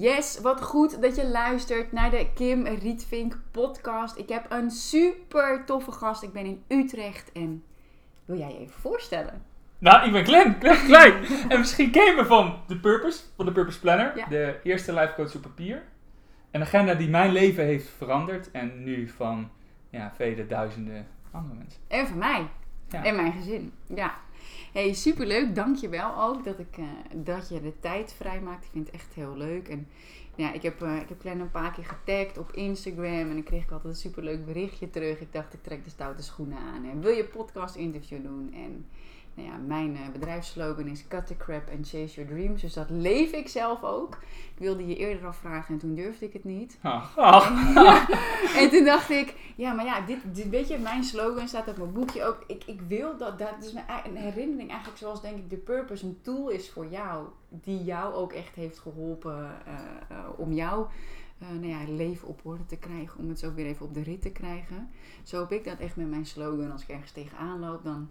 Yes, wat goed dat je luistert naar de Kim Rietvink podcast. Ik heb een super toffe gast. Ik ben in Utrecht en wil jij je even voorstellen? Nou, ik ben Glenn, Glenn Klein. en misschien ken je me van The Purpose, van de Purpose Planner. Ja. De eerste life coach op papier. Een agenda die mijn leven heeft veranderd. En nu van ja, vele duizenden andere mensen. En van mij. Ja. En mijn gezin. Ja. Hey, superleuk. Dank je wel ook dat, ik, eh, dat je de tijd vrijmaakt. Ik vind het echt heel leuk. En ja, ik heb, eh, ik heb Glenn een paar keer getagd op Instagram. En dan kreeg ik altijd een superleuk berichtje terug. Ik dacht, ik trek de stoute schoenen aan. En wil je podcast interview doen? En nou ja, mijn eh, bedrijfsslogan is Cut the crap and chase your dreams. Dus dat leef ik zelf ook. Ik wilde je eerder al vragen en toen durfde ik het niet. Ach, ach. En toen dacht ik, ja, maar ja, dit, dit weet je, mijn slogan staat op mijn boekje ook. Ik, ik wil dat, dat is mijn, een herinnering eigenlijk zoals denk ik de purpose een tool is voor jou. Die jou ook echt heeft geholpen eh, eh, om jouw eh, nou ja, leven op orde te krijgen. Om het zo weer even op de rit te krijgen. Zo heb ik dat echt met mijn slogan. Als ik ergens tegenaan loop, dan...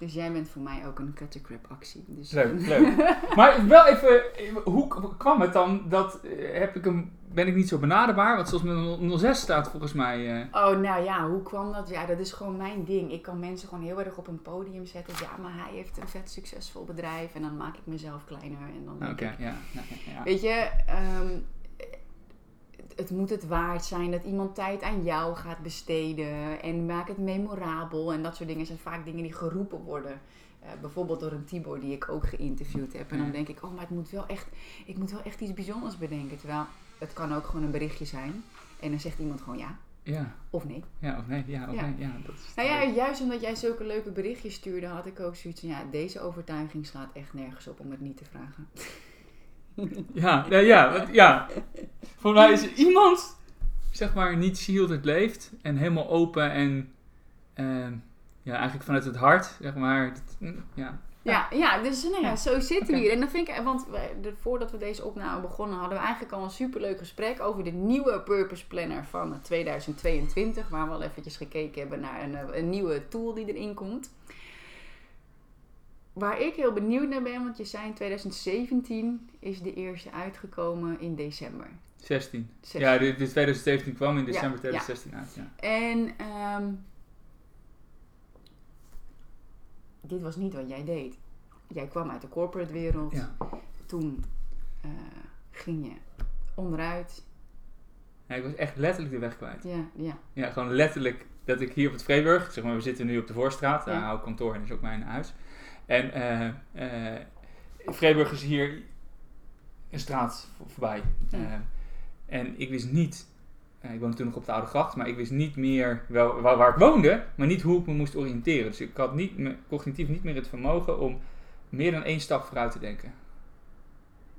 Dus jij bent voor mij ook een cut the crap actie. Dus, Leuk, leuk. Maar wel even, hoe kwam het dan dat, eh, heb ik hem, ben ik niet zo benaderbaar? Want zoals mijn 06 staat volgens mij... eh, Oh, nou ja, hoe kwam dat? Ja, dat is gewoon mijn ding. Ik kan mensen gewoon heel erg op een podium zetten. Ja, maar hij heeft een vet succesvol bedrijf. En dan maak ik mezelf kleiner. En dan Oké, ja, ja, ja. weet je, ehm, het, moet het waard zijn dat iemand tijd aan jou gaat besteden. En maak het memorabel. En dat soort dingen zijn vaak dingen die geroepen worden. Eh, bijvoorbeeld door een Tibor die ik ook geïnterviewd heb. En dan Ja. denk ik, oh, maar het moet wel echt, ik moet wel echt iets bijzonders bedenken. Terwijl het kan ook gewoon een berichtje zijn. En dan zegt iemand gewoon ja Ja, of nee. ja, of nee, ja, of Ja. nee, ja. Dat is Nou ja, juist omdat jij zulke leuke berichtjes stuurde, had ik ook zoiets van, ja, deze overtuiging slaat echt nergens op om het niet te vragen. Ja, ja, ja. Voor mij is er iemand, zeg maar, niet shielded leeft en helemaal open en ehm, ja, eigenlijk vanuit het hart, zeg maar. dat- mm, ja. Ja, ja dus nou ja, zo zitten we hier. En dan vind ik, want voordat we deze opname begonnen, hadden we eigenlijk al een superleuk gesprek over de nieuwe Purpose Planner van 2022. Waar we al eventjes gekeken hebben naar een, eh, een nieuwe tool die erin komt. Waar ik heel benieuwd naar ben, want je zei in 2017 is de eerste uitgekomen in december. 16. 16. Ja, de 2017 kwam in december Ja, ja. 2016 uit, ja. En ehm, dit was niet wat jij deed. Jij kwam uit de corporate wereld. Toen eh, ging je onderuit. Ja, ik was echt letterlijk de weg kwijt. Ja, ja. Ja, gewoon letterlijk dat ik hier op het Vreeburg, zeg maar, we zitten nu op de Voorstraat, daar Ja. hou ik kantoor en is ook mijn huis. En Vreeburg is hier een straat voor- voorbij. Ja. Eh, en ik wist niet, ik woonde toen nog op de Oude Gracht, maar ik wist niet meer wel, waar, waar ik woonde, maar niet hoe ik me moest oriënteren. Dus ik had niet, me- cognitief niet meer het vermogen om meer dan één stap vooruit te denken.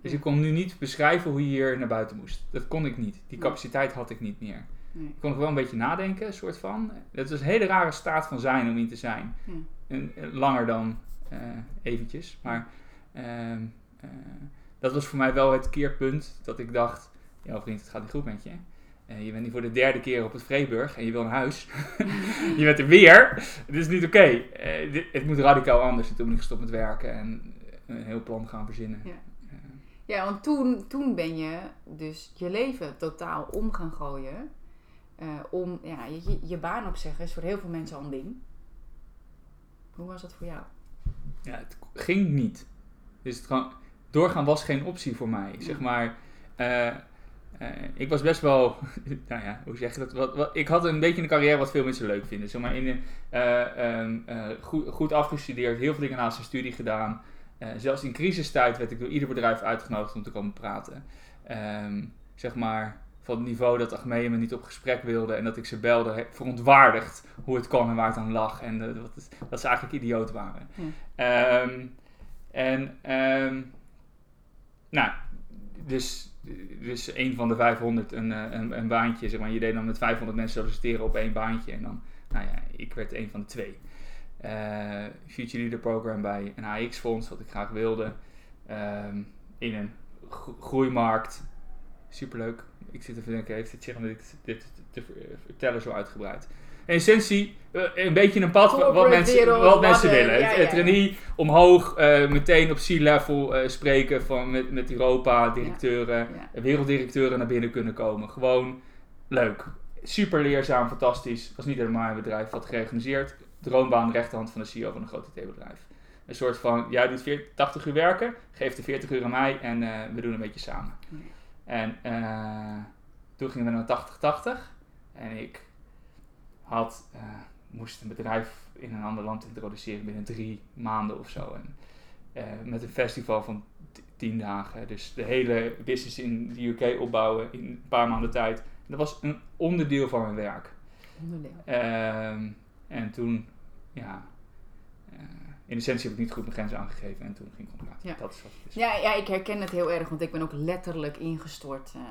Dus ik kon nu niet beschrijven hoe je hier naar buiten moest. Dat kon ik niet. Die capaciteit had ik niet meer. Nee. Ik kon nog wel een beetje nadenken, een soort van. Dat is een hele rare staat van zijn om in te zijn. Ja. En, langer dan eventjes. Maar ehm, eh, dat was voor mij wel het keerpunt dat ik dacht... Ja vriend, het gaat niet goed met je. Eh, je bent nu voor de derde keer op het Vreeburg en je wil een huis. je bent er weer. Het is niet oké. Eh, dit- het moet radicaal anders. En toen ben ik gestopt met werken en een heel plan gaan verzinnen. Ja. Eh, Ja, want toen, toen ben je dus je leven totaal om gaan gooien. Eh, om ja, je, je- je baan opzeggen is voor heel veel mensen al een ding. Hoe was dat voor jou? Ja, het ging niet. Dus het gewoon, doorgaan was geen optie voor mij. Zeg maar, eh, eh, ik was best wel, nou ja, hoe zeg je dat? Wat, wat, ik had een beetje een carrière wat veel mensen leuk vinden. Zeg maar, in een, eh, ehm, eh, goed, goed afgestudeerd, heel veel dingen naast de studie gedaan. Zelfs in crisistijd werd ik door ieder bedrijf uitgenodigd om te komen praten. Ehm, zeg maar, van het niveau dat Achmea me niet op gesprek wilde en dat ik ze belde, verontwaardigd hoe het kon en waar het aan lag. En dat, dat ze eigenlijk idioot waren. Ja. Ehm, en, ehm, nou, dus, dus een van de 500 een, eh, een, een baantje, zeg maar. Je deed dan met 500 mensen solliciteren op één baantje. En dan, nou ja, ik werd een van de twee. Eh, Future Leader Program bij een AX-fonds, wat ik graag wilde. Ehm, in een gro- groeimarkt. Superleuk. Ik zit even te denken, heeft het zich om dit, dit te ver- vertellen zo uitgebreid? in essentie eh, een beetje een pad wa- wat mensen, wat mensen eh, willen. ja, Het- ja, het ja. trainee omhoog, eh, meteen op C-level eh, spreken van met, met Europa, directeuren, Ja. werelddirecteuren naar binnen kunnen komen. Gewoon leuk. Super leerzaam, fantastisch. Was niet helemaal mijn bedrijf, wat georganiseerd. Droombaan, rechterhand van de CEO van een groot IT-bedrijf. Een soort van, jij doet 40, 80 uur werken, geef de 40 uur aan mij en eh, we doen een beetje samen. En eh, toen gingen we naar 80-80 en ik had, eh, moest een bedrijf in een ander land introduceren binnen drie maanden of zo. En, eh, met een festival van tien dagen. Dus de hele business in de UK opbouwen in een paar maanden tijd. Dat was een onderdeel van mijn werk. Onderdeel. Ehm, en toen, ja, in essentie heb ik niet goed mijn grenzen aangegeven en toen ging ik contract. Ja. Dat is wat het is. Ja, ja, ik herken het heel erg, want ik ben ook letterlijk ingestort eh, eh,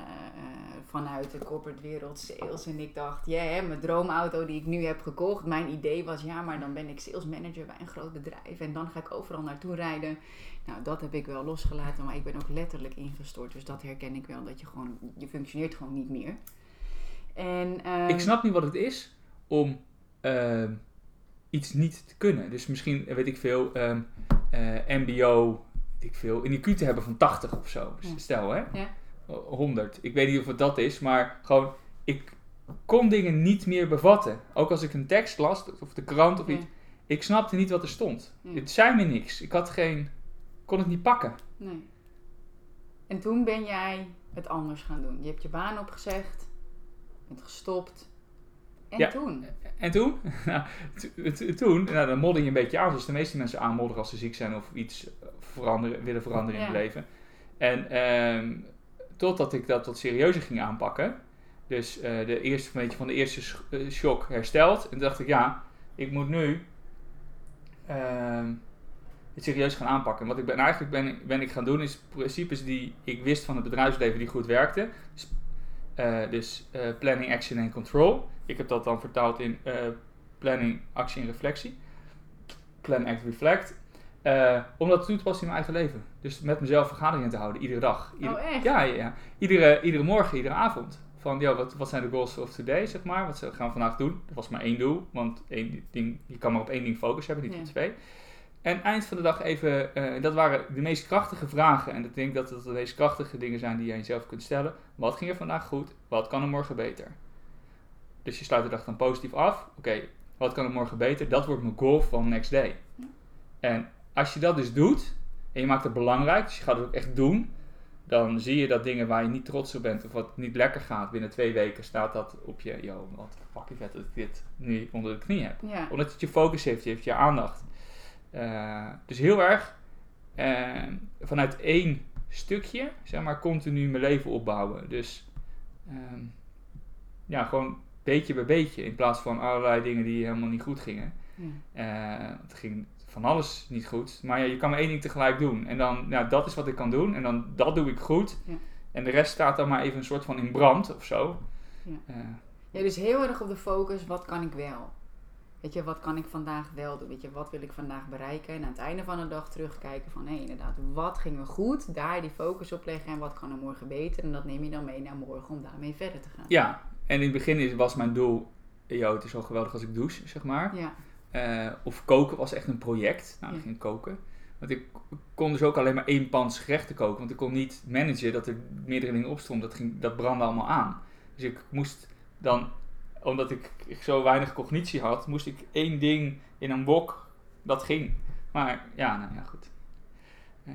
vanuit de corporate wereld, sales. En ik dacht, ja, hè, mijn droomauto die ik nu heb gekocht. Mijn idee was, ja, maar dan ben ik sales manager bij een groot bedrijf en dan ga ik overal naartoe rijden. Nou, dat heb ik wel losgelaten, maar ik ben ook letterlijk ingestort. Dus dat herken ik wel, dat je gewoon, je functioneert gewoon niet meer. En, ehm, Ik snap niet wat het is om ehm, iets niet te kunnen. Dus misschien, weet ik veel, ehm, eh, MBO, weet ik veel, een IQ te hebben van 80 of zo. Ja. Stel hè, Ja. 100. Ik weet niet of het dat is, maar gewoon, ik kon dingen niet meer bevatten. Ook als ik een tekst las, of de krant of iets, ik snapte niet wat er stond. Het zei me niks. Ik had geen, kon het niet pakken. Nee. En toen ben jij het anders gaan doen. Je hebt je baan opgezegd, bent gestopt. En Ja. toen? En toen? Nou, toen, nou, dan modder je een beetje aan, zoals de meeste mensen aanmodderen als ze ziek zijn of iets veranderen, willen veranderen in het leven. En ehm, totdat ik dat wat serieuzer ging aanpakken, dus eh, de eerste, een beetje van de eerste eh, shock hersteld, en toen dacht ik, ja, ik moet nu ehm, het serieus gaan aanpakken. Wat ik ben, eigenlijk ben, ben ik gaan doen, is principes die ik wist van het bedrijfsleven die goed werkten. Dus, dus eh, planning, action en control. Ik heb dat dan vertaald in eh, planning, actie en reflectie. Plan, act, reflect. Eh, om dat toe te passen in mijn eigen leven. Dus met mezelf vergaderingen te houden, iedere dag. Ieder- Oh, echt? Ja, ja, ja. Iedere, iedere morgen, iedere avond. Van, joh, wat, wat zijn de goals of today, zeg maar. Wat gaan we vandaag doen? Dat was maar één doel. Want één ding, je kan maar op één ding focus hebben, niet Ja. op twee. En eind van de dag even, eh, dat waren de meest krachtige vragen. En ik denk dat het de meest krachtige dingen zijn die je aan jezelf kunt stellen. Wat ging er vandaag goed? Wat kan er morgen beter? Dus je sluit de dag dan positief af. Oké, wat kan er morgen beter? Dat wordt mijn goal van next day. En als je dat dus doet, en je maakt het belangrijk, dus je gaat het ook echt doen, dan zie je dat dingen waar je niet trots op bent of wat niet lekker gaat, binnen twee weken staat dat op je, yo, wat fucking vet dat ik dit nu onder de knie heb Ja. omdat het je focus heeft, je heeft je aandacht. Eh, dus heel erg eh, vanuit één stukje, zeg maar, continu mijn leven opbouwen. Dus ehm, ja, gewoon beetje bij beetje, in plaats van allerlei dingen die helemaal niet goed gingen. Ja. Eh, het ging van alles niet goed, maar ja, je kan maar één ding tegelijk doen. En dan, ja, dat is wat ik kan doen, en dan dat doe ik goed. Ja. En de rest staat dan maar even een soort van in brand of zo. Ja. Eh, Ja, dus heel erg op de focus, wat kan ik wel? Weet je, wat kan ik vandaag wel doen? Weet je, wat wil ik vandaag bereiken? En aan het einde van de dag terugkijken van, hé, inderdaad, wat ging er goed? Daar die focus op leggen en wat kan er morgen beter? En dat neem je dan mee naar morgen om daarmee verder te gaan. Ja, en in het begin was mijn doel, yo, het is wel geweldig als ik douche, zeg maar. Ja, Eh, of koken was echt een project. Nou, ik Ja. ging koken. Want ik kon dus ook alleen maar één pans gerechten koken. Want ik kon niet managen dat er meerdere dingen opstonden. Dat, ging, dat brandde allemaal aan. Dus ik moest dan, omdat ik zo weinig cognitie had, moest ik één ding in een wok. Dat ging. Maar ja, nou ja, goed. Eh,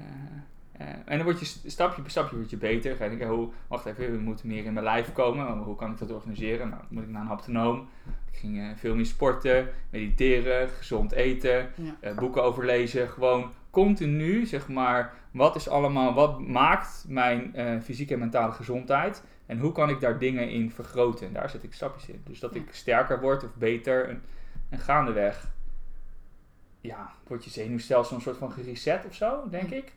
eh, en dan word je st- stapje per stapje word je beter. Ga je denken, hoe, wacht even, we moeten meer in mijn lijf komen. Hoe kan ik dat organiseren? Nou, moet ik naar een haptonoom. Ik ging eh, veel meer sporten, mediteren, gezond eten, ja, boeken overlezen. Gewoon continu, zeg maar, wat is allemaal, wat maakt mijn fysieke en mentale gezondheid? En hoe kan ik daar dingen in vergroten? En daar zet ik stapjes in. Dus dat ik sterker word of beter. En, en gaandeweg, ja, wordt je zenuwstelsel een soort van gereset of zo, denk ik.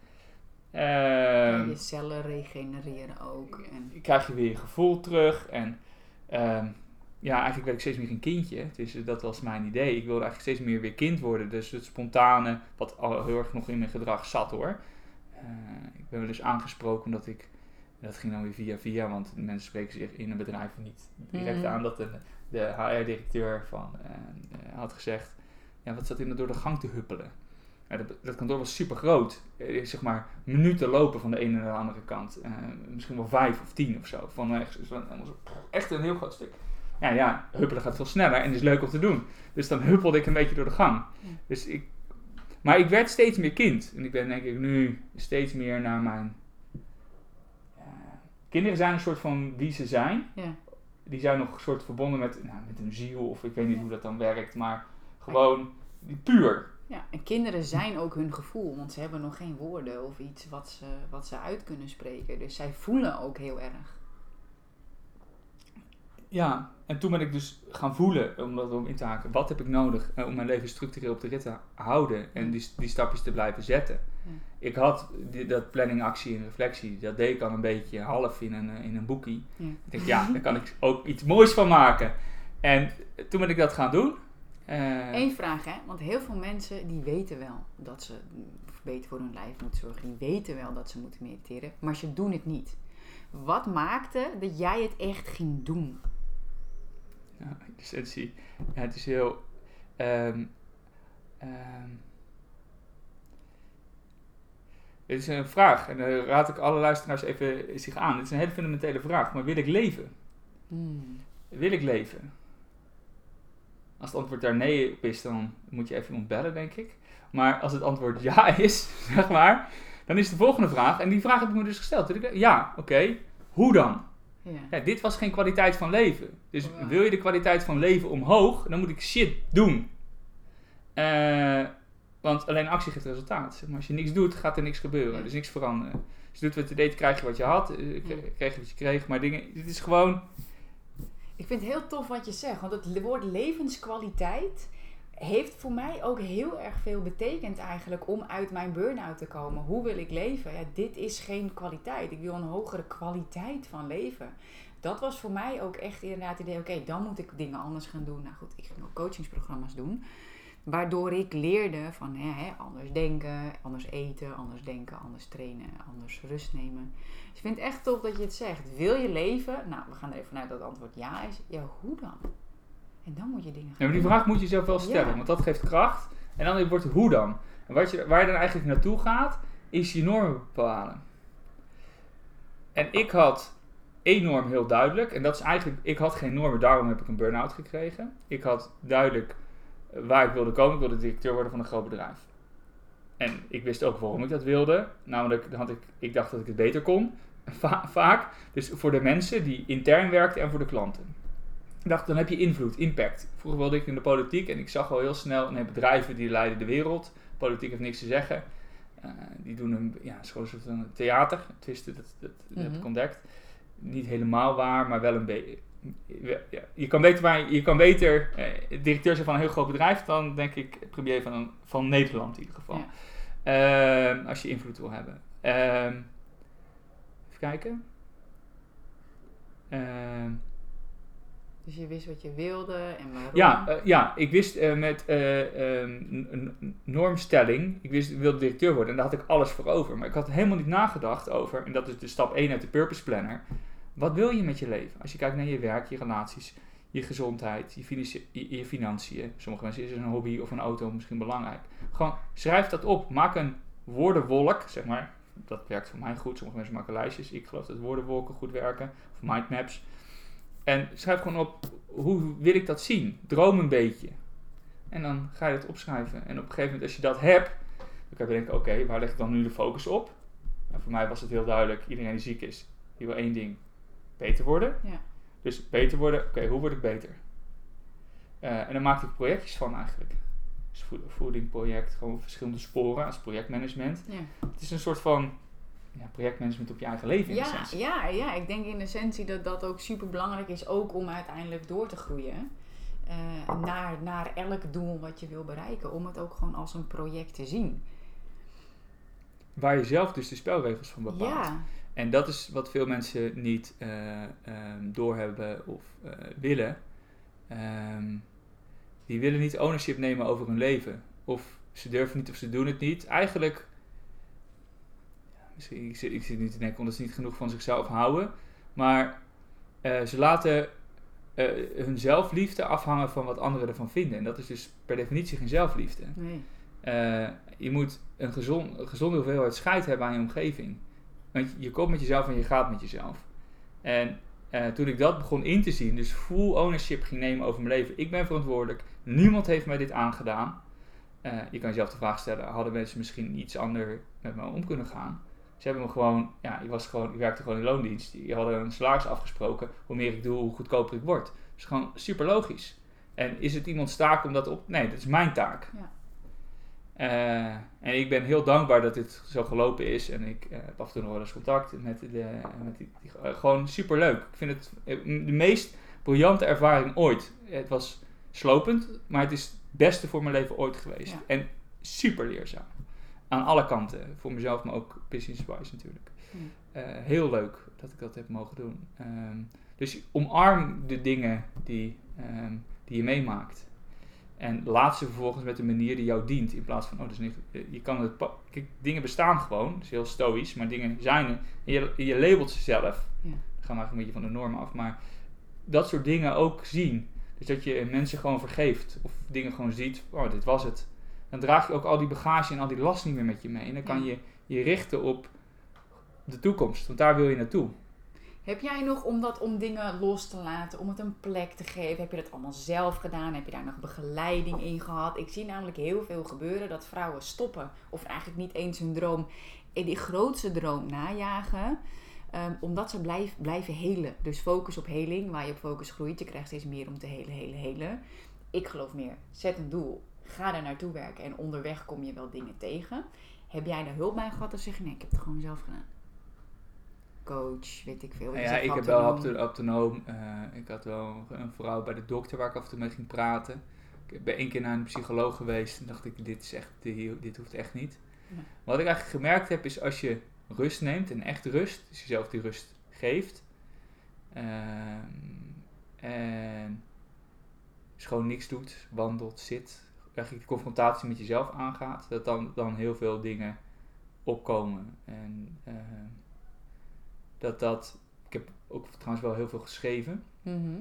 Ja, Ehm, je cellen regenereren ook. En, krijg je weer je gevoel terug. En ehm, ja, eigenlijk werd ik steeds meer een kindje. Dus eh, dat was mijn idee. Ik wilde eigenlijk steeds meer weer kind worden. Dus het spontane, wat al heel erg nog in mijn gedrag zat hoor. Eh, ik ben wel eens aangesproken omdat ik En dat ging dan weer via via, want mensen spreken zich in een bedrijf niet direct Mhm. aan dat de, de HR-directeur van eh, eh, had gezegd, ja, wat zat in door de gang te huppelen. Ja, dat, dat kantoor was super groot. zeg maar minuten lopen van de ene naar de andere kant. Eh, misschien wel vijf of tien of zo. Van, echt, van- echt een heel groot stuk. Ja, ja, huppelen gaat veel sneller en is leuk om te doen. Dus dan huppelde ik een beetje door de gang. Ja. Dus ik, maar ik werd steeds meer kind. En ik ben denk ik nu steeds meer naar mijn... kinderen zijn een soort van wie ze zijn. Ja. Die zijn nog een soort verbonden met, nou, met hun ziel. Of ik weet niet hoe dat dan werkt. Maar gewoon die puur. Ja, en kinderen zijn ook hun gevoel, want ze hebben nog geen woorden of iets wat ze, wat ze uit kunnen spreken. Dus zij voelen ook heel erg. Ja, en toen ben ik dus gaan voelen, om dat om in te haken, wat heb ik nodig eh, om mijn leven structureel op de rit te houden en die, die stapjes te blijven zetten. Ik had die, dat planning, actie en reflectie, dat deed ik al een beetje half in een, eh, in een boekie. Ik denk, ja, daar kan ik ook iets moois van maken. En toen ben ik dat gaan doen. Eh, Eén vraag, hè? Want heel veel mensen die weten wel dat ze beter voor hun lijf moeten zorgen. Die weten wel dat ze moeten mediteren, maar ze doen het niet. Wat maakte dat jij het echt ging doen? Ja, in essentie. Ja, het is heel. ehm, dit is een vraag en daar raad ik alle luisteraars even zich aan. Dit is een hele fundamentele vraag, maar wil ik leven? Hmm. Wil ik leven? Als het antwoord daar nee op is, dan moet je even ontbellen, denk ik. Maar als het antwoord ja is, zeg maar, dan is de volgende vraag, en die vraag heb ik me dus gesteld. Ja, oké, hoe dan? Ja. Ja, dit was geen kwaliteit van leven. Dus Ja. wil je de kwaliteit van leven omhoog, dan moet ik shit doen. Eh, want alleen actie geeft resultaat. zeg Maar als je niks doet, gaat er niks gebeuren. Ja. Dus niks veranderen. Als je doet wat je deed, krijg je wat je had. Eh. Kreeg je wat je kreeg. Maar dingen, dit is gewoon... Ik vind het heel tof wat je zegt, want het woord levenskwaliteit heeft voor mij ook heel erg veel betekend eigenlijk om uit mijn burn-out te komen. Hoe wil ik leven? Ja, dit is geen kwaliteit. Ik wil een hogere kwaliteit van leven. Dat was voor mij ook echt inderdaad het idee, oké, dan moet ik dingen anders gaan doen. Nou goed, ik ging ook coachingsprogramma's doen. Waardoor ik leerde van hè, hè, anders denken, anders eten, anders denken, anders trainen, anders rust nemen. Dus ik vind het echt tof dat je het zegt. Wil je leven? Nou, we gaan er even vanuit dat het antwoord ja is. Ja, hoe dan? En dan moet je dingen gaan Ja, maar die vraag moet je jezelf wel stellen. Ja. Want dat geeft kracht. En dan wordt het hoe dan? En wat je, waar je dan eigenlijk naartoe gaat, is je normen bepalen. En ik had één norm heel duidelijk. En dat is eigenlijk, ik had geen normen, daarom heb ik een burn-out gekregen. Ik had duidelijk waar ik wilde komen. Ik wilde directeur worden van een groot bedrijf. En ik wist ook waarom ik dat wilde. Namelijk, had ik, ik dacht dat ik het beter kon. Va- vaak. Dus voor de mensen die intern werkten en voor de klanten. Ik dacht, dan heb je invloed, impact. Vroeger wilde ik in de politiek en ik zag al heel snel, nee, bedrijven die leiden de wereld. Politiek heeft niks te zeggen. Eh, die doen een, ja, soort van theater. Tenminste, dat, dat, dat heb ik Mhm. ontdekt. Niet helemaal waar, maar wel een beetje. Ja, je kan beter, waar- je kan beter eh, directeur zijn van een heel groot bedrijf dan, denk ik, premier van, een, van Nederland in ieder geval. Ja. Ehm, als je invloed wil hebben. Ehm, even kijken. Ehm, Dus je wist wat je wilde en waarom. ja, eh, ja, ik wist eh, met eh, ehm, n- n- normstelling, ik wist wilde directeur worden en daar had ik alles voor over. Maar ik had helemaal niet nagedacht over, en dat is de stap 1 uit de Purpose Planner. Wat wil je met je leven? Als je kijkt naar je werk, je relaties, je gezondheid, je, financi- je, je financiën. Sommige mensen is een hobby of een auto misschien belangrijk. Gewoon schrijf dat op. Maak een woordenwolk, zeg maar. Dat werkt voor mij goed. Sommige mensen maken lijstjes. Ik geloof dat woordenwolken goed werken. Of mindmaps. En schrijf gewoon op, hoe wil ik dat zien? Droom een beetje. En dan ga je het opschrijven. En op een gegeven moment, als je dat hebt, dan kan je denken, oké, waar leg ik dan nu de focus op? En voor mij was het heel duidelijk, iedereen die ziek is, die wil één ding, beter worden. Ja. Dus beter worden, oké, hoe word ik beter? Eh, en dan maakte ik projectjes van eigenlijk. Dus vo- voedingproject, gewoon verschillende sporen als projectmanagement. Ja. Het is een soort van ja, projectmanagement op je eigen leven in Ja, essentie. ja, ja, ik denk in essentie dat dat ook super belangrijk is, ook om uiteindelijk door te groeien. eh, naar, naar elk doel wat je wil bereiken. Om het ook gewoon als een project te zien. Waar je zelf dus de spelregels van bepaalt. Ja, En dat is wat veel mensen niet eh, ehm, doorhebben of eh, willen. Ehm, die willen niet ownership nemen over hun leven. Of ze durven niet of ze doen het niet. Eigenlijk, ja, ik, zit, ik zit nu te denken omdat ze niet genoeg van zichzelf houden. Maar eh, ze laten uh, hun zelfliefde afhangen van wat anderen ervan vinden. En dat is dus per definitie geen zelfliefde. Nee. Uh, je moet een, gezond, een gezonde hoeveelheid scheid hebben aan je omgeving. Want je komt met jezelf en je gaat met jezelf. En uh, toen ik dat begon in te zien, dus full ownership ging nemen over mijn leven. Ik ben verantwoordelijk. Niemand heeft mij dit aangedaan. Uh, je kan jezelf de vraag stellen: hadden mensen misschien iets anders met me om kunnen gaan? Ze hebben me gewoon, ja, ik, was gewoon, ik werkte gewoon in loondienst. Die hadden een salaris afgesproken. Hoe meer ik doe, hoe goedkoper ik word. Dus gewoon super logisch. En is het iemand taak om dat op? Nee, dat is mijn taak. Ja. Uh, en ik ben heel dankbaar dat dit zo gelopen is. En ik uh, heb af en toe nog wel eens contact met, de, met die, die uh, gewoon super leuk. Ik vind het de meest briljante ervaring ooit. Het was slopend, maar het is het beste voor mijn leven ooit geweest. Ja. En super leerzaam. Aan alle kanten. Voor mezelf, maar ook business-wise natuurlijk. Heel leuk dat ik dat heb mogen doen. Um, dus omarm de dingen die, um, die je meemaakt. En laat ze vervolgens met een manier die jou dient. In plaats van, oh, dat is niet. Je kan het. Kijk, dingen bestaan gewoon. Dat is heel stoïsch. Maar dingen zijn er. En je, je labelt ze zelf. Ja. Gaan we eigenlijk een beetje van de norm af. Maar dat soort dingen ook zien. Dus dat je mensen gewoon vergeeft. Of dingen gewoon ziet. Oh, dit was het. Dan draag je ook al die bagage en al die last niet meer met je mee. En dan kan je je richten op de toekomst. Want daar wil je naartoe. Heb jij nog om dat om dingen los te laten, om het een plek te geven? Heb je dat allemaal zelf gedaan? Heb je daar nog begeleiding in gehad? Ik zie namelijk heel veel gebeuren dat vrouwen stoppen, of eigenlijk niet eens hun droom, eh, die grootste droom najagen, um, omdat ze blijven helen. Dus focus op heling, waar je op focus groeit. Je krijgt steeds meer om te helen, helen, helen. Ik geloof meer, zet een doel, ga er naartoe werken en onderweg kom je wel dingen tegen. Heb jij daar hulp bij gehad of zeg nee, ik heb het gewoon zelf gedaan? Coach, weet ik veel. Nou ja, ik heb wel autonoom. auto- autonoom. eh, ik had wel een vrouw bij de dokter waar ik af en toe mee ging praten. Ik ben één keer naar een psycholoog geweest en dacht ik, dit, is echt, dit, hoeft echt niet. Ja. Wat ik eigenlijk gemerkt heb, is als je rust neemt en echt rust, dus jezelf die rust geeft. ehm, en dus gewoon niks doet, wandelt, zit, eigenlijk de confrontatie met jezelf aangaat, dat dan, dan heel veel dingen opkomen. En ehm, dat dat, ik heb ook trouwens wel heel veel geschreven. Mhm.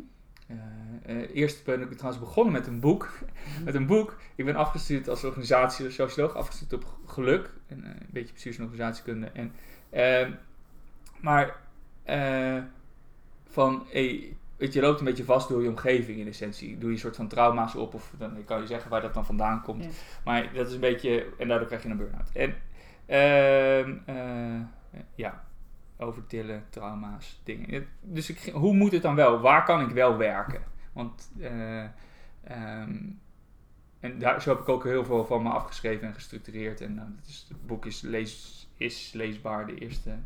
Uh, uh, eerst ben ik trouwens begonnen met een boek. met een boek. Ik ben afgestudeerd als organisatie, socioloog, afgestudeerd op geluk. En uh, een beetje bestuurs- en organisatiekunde. En, uh, maar van, hey, weet je, loopt een beetje vast door je omgeving in essentie. Doe je een soort van trauma's op of dan kan je zeggen waar dat dan vandaan komt. Ja. Maar dat is een beetje, en daardoor krijg je een burn-out. En ehm, ja, over tillen, trauma's, dingen. Dus ik, hoe moet het dan wel? Waar kan ik wel werken? Want uh, um, en daar, zo heb ik ook heel veel van me afgeschreven en gestructureerd. En uh, het, is, het, boek is, lees, is leesbaar, de eerste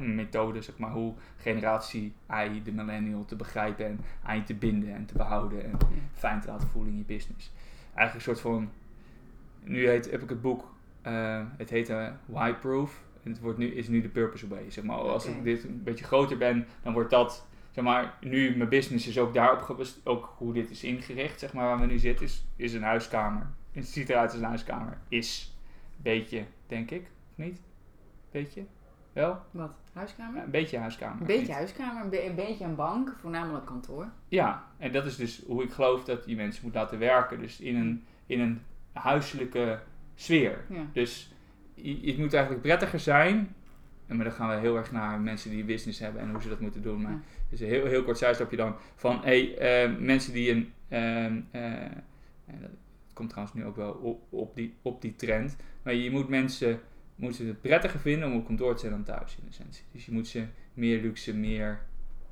methode, zeg maar, hoe generatie I, de millennial, te begrijpen en aan je te binden en te behouden en fijn te laten voelen in je business. Eigenlijk een soort van, nu heet, heb ik het boek, uh, het heet uh, Why Proof. En het wordt nu, is nu de purpose way. Zeg maar, als ik dit een beetje groter ben, dan wordt dat, zeg maar, nu mijn business is ook daarop ook hoe dit is ingericht, zeg maar, waar we nu zitten, is, is een huiskamer. Het ziet eruit als een huiskamer. Is, beetje, denk ik, of niet? Beetje? Wel? Wat? Huiskamer? Ja, een beetje huiskamer. Een beetje huiskamer, een, be een, beetje een bank, voornamelijk kantoor. Ja, en dat is dus hoe ik geloof dat je mensen moet laten werken. Dus in een, in een huiselijke sfeer. Ja. Dus het moet eigenlijk prettiger zijn. Maar dan gaan we heel erg naar mensen die business hebben en hoe ze dat moeten doen. Maar Ja. dus een heel, heel kort zijstapje dan van hey, uh, mensen die een. Uh, uh, dat komt trouwens nu ook wel op, op, die, op die trend. Maar je moet mensen moeten het prettiger vinden om op kantoor te zijn dan thuis in essentie. Dus je moet ze meer luxe, meer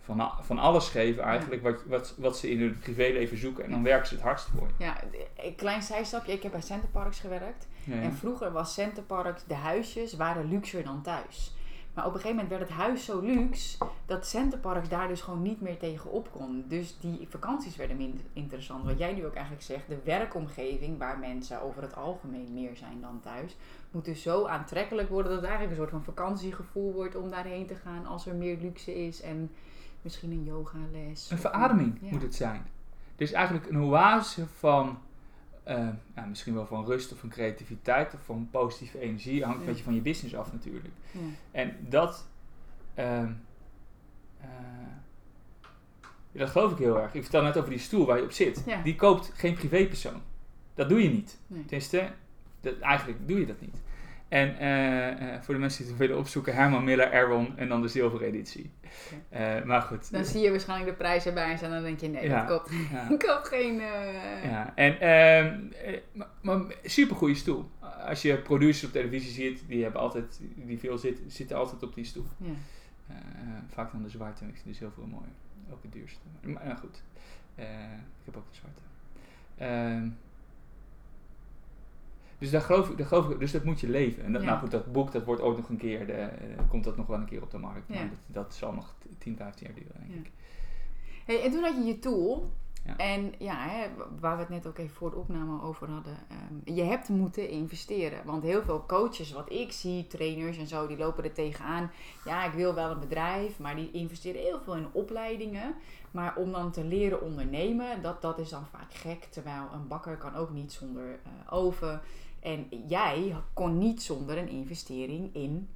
van, van alles geven eigenlijk ja. wat, wat, wat ze in hun privéleven zoeken. En dan werken ze het hardst voor je. Ja, een klein zijstapje. Ik heb bij Centerparks gewerkt. Ja, ja. En vroeger was Centerparks, de huisjes waren luxer dan thuis. Maar op een gegeven moment werd het huis zo luxe dat Centerparks daar dus gewoon niet meer tegen op kon. Dus die vakanties werden minder interessant. Wat jij nu ook eigenlijk zegt, de werkomgeving waar mensen over het algemeen meer zijn dan thuis, moet dus zo aantrekkelijk worden dat het eigenlijk een soort van vakantiegevoel wordt om daarheen te gaan als er meer luxe is en misschien een yogales. Een verademing ja. moet het zijn. Dus eigenlijk een oase van ja, misschien wel van rust of van creativiteit of van positieve energie. Hangt een Ja. beetje van je business af natuurlijk. Ja. En dat, ehm, eh, dat geloof ik heel erg. Ik vertel net over die stoel waar je op zit. Ja. Die koopt geen privépersoon. Dat doe je niet. Nee. Tenminste, dat, eigenlijk doe je dat niet. En eh, eh, voor de mensen die het willen opzoeken, Herman Miller, Aeron en dan de zilveren editie. Eh, maar goed. Dan zie je waarschijnlijk de prijs erbij en dan denk je, nee, Ja. dat koopt, Ja. koopt geen... Ja, en ehm, eh, maar, maar super goede stoel. Als je producers op televisie ziet, die hebben altijd, die veel zitten, zitten altijd op die stoel. ja. Vaak dan de zwarte, ik vind de zilveren mooi. Ook het duurste. Maar nou goed, ik heb ook de zwarte. Dus daar geloof ik, daar geloof ik, dus dat moet je leven. En dat, Ja. nou goed, dat boek, dat wordt ook nog een keer, de, eh, komt dat nog wel een keer op de markt. Maar dat, dat zal nog 10, 15 jaar duren, denk ik. Hey, en toen had je je tool. Ja. En ja, hè, waar we het net ook even voor de opname over hadden. ehm, je hebt moeten investeren. Want heel veel coaches, wat ik zie, trainers en zo, die lopen er tegenaan. Ja, ik wil wel een bedrijf, maar die investeren heel veel in opleidingen. Maar om dan te leren ondernemen, dat, dat is dan vaak gek. Terwijl een bakker kan ook niet zonder eh, oven. En jij kon niet zonder een investering in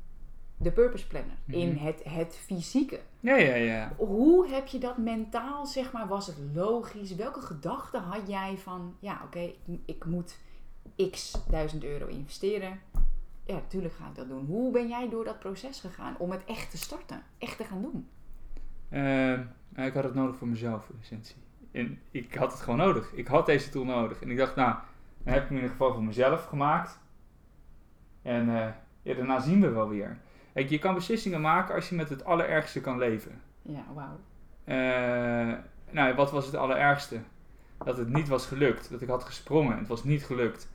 de purpose planner. In Mhm. het, het fysieke. Ja, ja, ja. Hoe heb je dat mentaal, zeg maar, was het logisch? Welke gedachten had jij van, ja oké, ik, ik moet x duizend euro investeren. Ja, natuurlijk ga ik dat doen. Hoe ben jij door dat proces gegaan om het echt te starten? Echt te gaan doen? Ehm, ik had het nodig voor mezelf, in essentie. En ik had het gewoon nodig. Ik had deze tool nodig. En ik dacht, nou, dan heb ik hem in ieder geval voor mezelf gemaakt. En eh, ja, daarna zien we wel weer. Kijk, je kan beslissingen maken als je met het allerergste kan leven. Ja, wauw. Eh, nou, wat was het allerergste? Dat het niet was gelukt. Dat ik had gesprongen. Het was niet gelukt.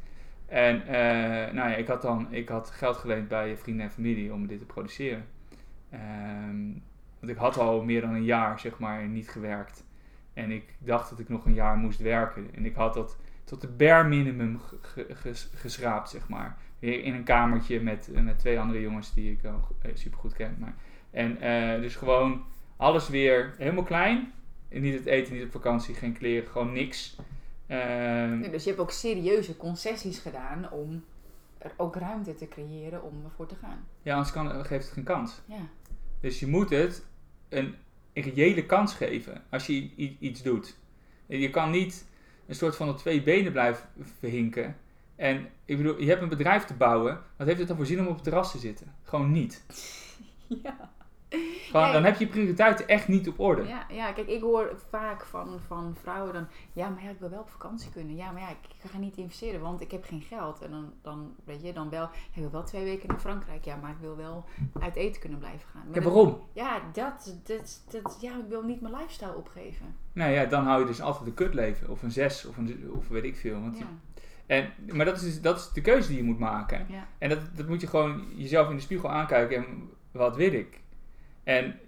En eh, nou ja, ik had dan ik had geld geleend bij vrienden en familie om dit te produceren. Ehm, want ik had al meer dan een jaar, zeg maar, niet gewerkt. En ik dacht dat ik nog een jaar moest werken. En ik had dat tot de bare minimum ge- ge- ges- geschraapt, zeg maar. Weer in een kamertje met, met twee andere jongens die ik al super goed ken. Maar, en eh, dus gewoon alles weer helemaal klein. En niet het eten, niet op vakantie, geen kleren, gewoon niks. Ehm, Nee, dus je hebt ook serieuze concessies gedaan om er ook ruimte te creëren om ervoor te gaan. ja, anders kan, geeft het geen kans. Ja, Dus je moet het een, een reële kans geven als je iets doet. Je kan niet een soort van op twee benen blijven verhinken. En ik bedoel, je hebt een bedrijf te bouwen. Wat heeft het dan voor zin om op het terras te zitten? Gewoon niet. ja. Gewoon. Dan heb je prioriteiten echt niet op orde. Ja, ja, kijk, ik hoor vaak van, van vrouwen dan... Ja, maar ja, ik wil wel op vakantie kunnen. Ja, maar ja, ik, ga niet investeren, want ik heb geen geld. En dan, dan weet je, dan wel... Ik wil wel twee weken naar Frankrijk. Ja, maar ik wil wel uit eten kunnen blijven gaan. Maar Ja, dat- waarom? Ja, dat, dat, dat... Ja, ik wil niet mijn lifestyle opgeven. Nou ja, dan hou je dus altijd een kutleven. Of een zes, of, een, of weet ik veel. Want Ja, En, maar dat is, dus- dat is de keuze die je moet maken. ja, En dat, dat moet je gewoon jezelf in de spiegel aankijken. En wat wil ik? En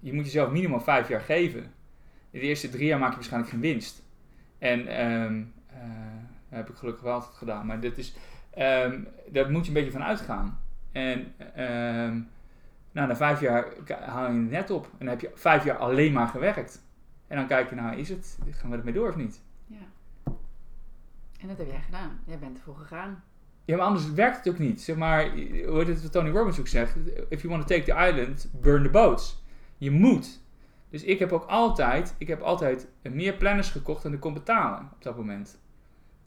je moet jezelf minimaal vijf jaar geven. De eerste drie jaar maak je waarschijnlijk geen winst. En dat heb ik gelukkig wel altijd gedaan. Maar dit is, ehm, daar moet je een beetje van uitgaan. En ehm, nou, na vijf jaar haal je het net op. En dan heb je vijf jaar alleen maar gewerkt. En dan kijk je, nou, is het, gaan we ermee door of niet? ja. En dat heb jij gedaan. Jij bent ervoor gegaan. Ja, maar anders werkt het ook niet. Zeg maar, hoe heet het wat Tony Robbins ook zegt? If you want to take the island, burn the boats. Je moet. Dus ik heb ook altijd, ik heb altijd meer planners gekocht dan ik kon betalen op dat moment.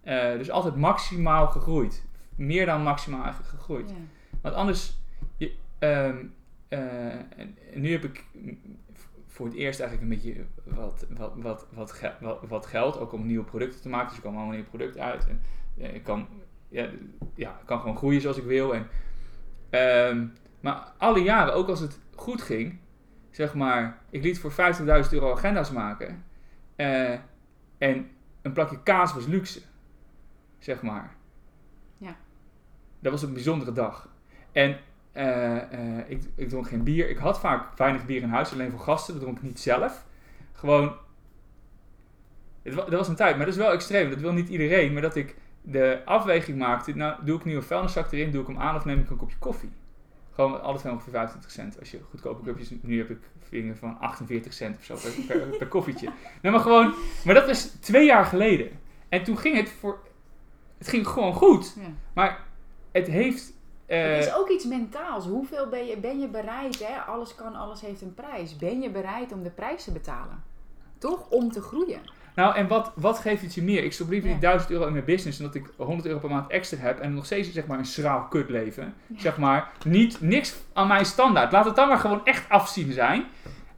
Eh, dus altijd maximaal gegroeid. Meer dan maximaal eigenlijk gegroeid. Ja. Want anders, je, ehm, eh, nu heb ik voor het eerst eigenlijk een beetje wat, wat, wat, wat, wat, geld, ook om nieuwe producten te maken. Dus er komen allemaal nieuwe producten uit. En eh, ik kan, ja, ja, ik kan gewoon groeien zoals ik wil. En, ehm, maar alle jaren, ook als het goed ging, zeg maar, ik liet voor 50.000 euro agenda's maken. eh, en een plakje kaas was luxe, zeg maar. Ja. Dat was een bijzondere dag. En eh, eh, ik, ik dronk geen bier. Ik had vaak weinig bier in huis, alleen voor gasten. Dat dronk ik niet zelf. Gewoon. Het dat was een tijd, maar dat is wel extreem. Dat wil niet iedereen. Maar dat ik de afweging maakte. Nou, doe ik nu een vuilniszak erin, doe ik hem aan of neem ik een kopje koffie? Gewoon alle twee ongeveer 25 cent. Als je goedkope cupjes. Nu heb ik vingen van 48 cent of zo per, per, per koffietje. Nee, maar gewoon. Maar dat is twee jaar geleden. En toen ging het voor Het ging gewoon goed. Ja. Maar het heeft... eh, het is ook iets mentaals. Hoeveel ben je, ben je bereid? Hè? Alles kan, alles heeft een prijs. Ben je bereid om de prijs te betalen? Toch? Om te groeien. Nou, en wat, wat geeft het je meer? Ik stop liever die 1000 euro in mijn business en dat ik 100 euro per maand extra heb en nog steeds zeg maar een schraal kut leven. Zeg maar, niet, niks aan mijn standaard. Laat het dan maar gewoon echt afzien zijn.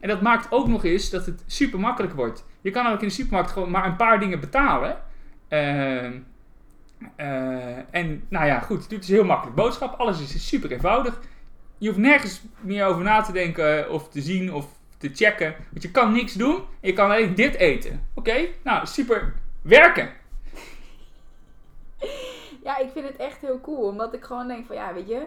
En dat maakt ook nog eens dat het super makkelijk wordt. Je kan ook in de supermarkt gewoon maar een paar dingen betalen. Ehm, eh, en nou ja, goed, het is heel makkelijk boodschap. Alles is super eenvoudig. Je hoeft nergens meer over na te denken of te zien of te checken. Want je kan niks doen. En je kan alleen dit eten. Oké, nou super. Werken. Ja, ik vind het echt heel cool. Omdat ik gewoon denk van ja, weet je.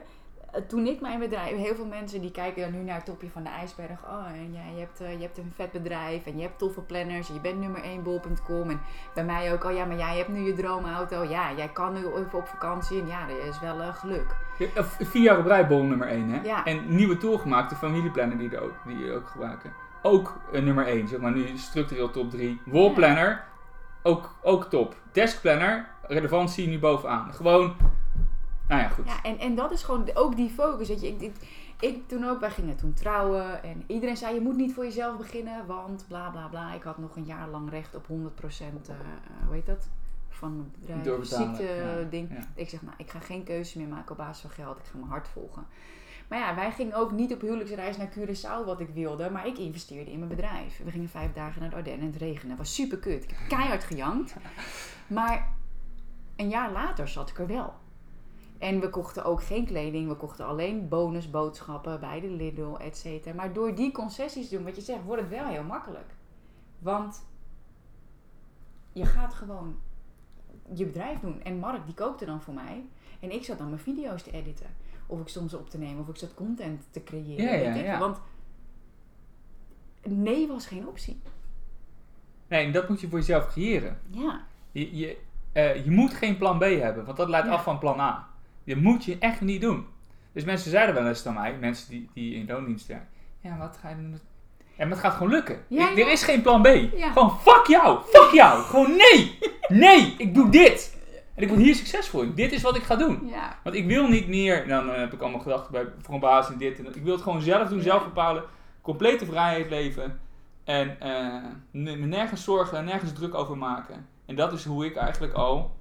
Toen ik mijn bedrijf, heel veel mensen die kijken dan nu naar het topje van de ijsberg. Oh, en ja, je hebt, eh, je hebt een vet bedrijf en je hebt toffe planners. En je bent nummer 1 bol.com. En bij mij ook, oh ja, maar jij hebt nu je droomauto. Ja, jij kan nu even op vakantie. En ja, dat is wel eh, geluk. Eh, Vier jaar op rij nummer 1 hè. Ja. En nieuwe tool gemaakt, de familieplanner die, er ook, die ook gebruiken. Ook eh, nummer 1, zeg maar nu structureel top 3. Wallplanner, ook, ook top. Deskplanner, relevantie nu bovenaan. Gewoon, nou ja goed. Ja, en, en dat is gewoon ook die focus. Weet je, ik, ik, ik toen ook, wij gingen toen trouwen. En iedereen zei, je moet niet voor jezelf beginnen. Want bla bla bla. Ik had nog een jaar lang recht op 100%, eh eh, hoe heet dat? Van mijn bedrijf. Doorbetalen, Ziekte ja, ding. ja. Ik zeg, nou, ik ga geen keuze meer maken op basis van geld. Ik ga mijn hart volgen. Maar ja, wij gingen ook niet op huwelijksreis naar Curaçao wat ik wilde. Maar ik investeerde in mijn bedrijf. We gingen vijf dagen naar de Ardennen en het regende. Het was super kut. Ik heb keihard gejankt. Maar een jaar later zat ik er wel. En we kochten ook geen kleding. We kochten alleen bonusboodschappen bij de Lidl, et cetera. Maar door die concessies te doen, wat je zegt, wordt het wel heel makkelijk. Want je gaat gewoon je bedrijf doen. En Mark, die kookte dan voor mij. En ik zat dan mijn video's te editen. Of ik stond ze op te nemen. Of ik zat content te creëren. Ja, weet ja, ik veel. ja. Want nee was geen optie. Nee, en dat moet je voor jezelf creëren. Ja. Je, je, eh, je moet geen plan B hebben, want dat leidt af van plan A. Je moet je echt niet doen. Dus mensen zeiden wel eens aan mij, mensen die, die in loondienst werken. Ja, wat ga je doen? En het gaat gewoon lukken. Ja, Ik- ja. Er is geen plan B. Gewoon fuck jou, fuck jou. Gewoon nee, nee, ik doe dit. En ik word hier succesvol in. Dit is wat ik ga doen. Want ik wil niet meer, dan eh, heb ik allemaal gedacht bij, voor een baas en dit en dat. Ik wil het gewoon zelf doen, zelf bepalen. Complete vrijheid leven. En eh, me nergens zorgen, nergens druk over maken. En dat is hoe ik eigenlijk al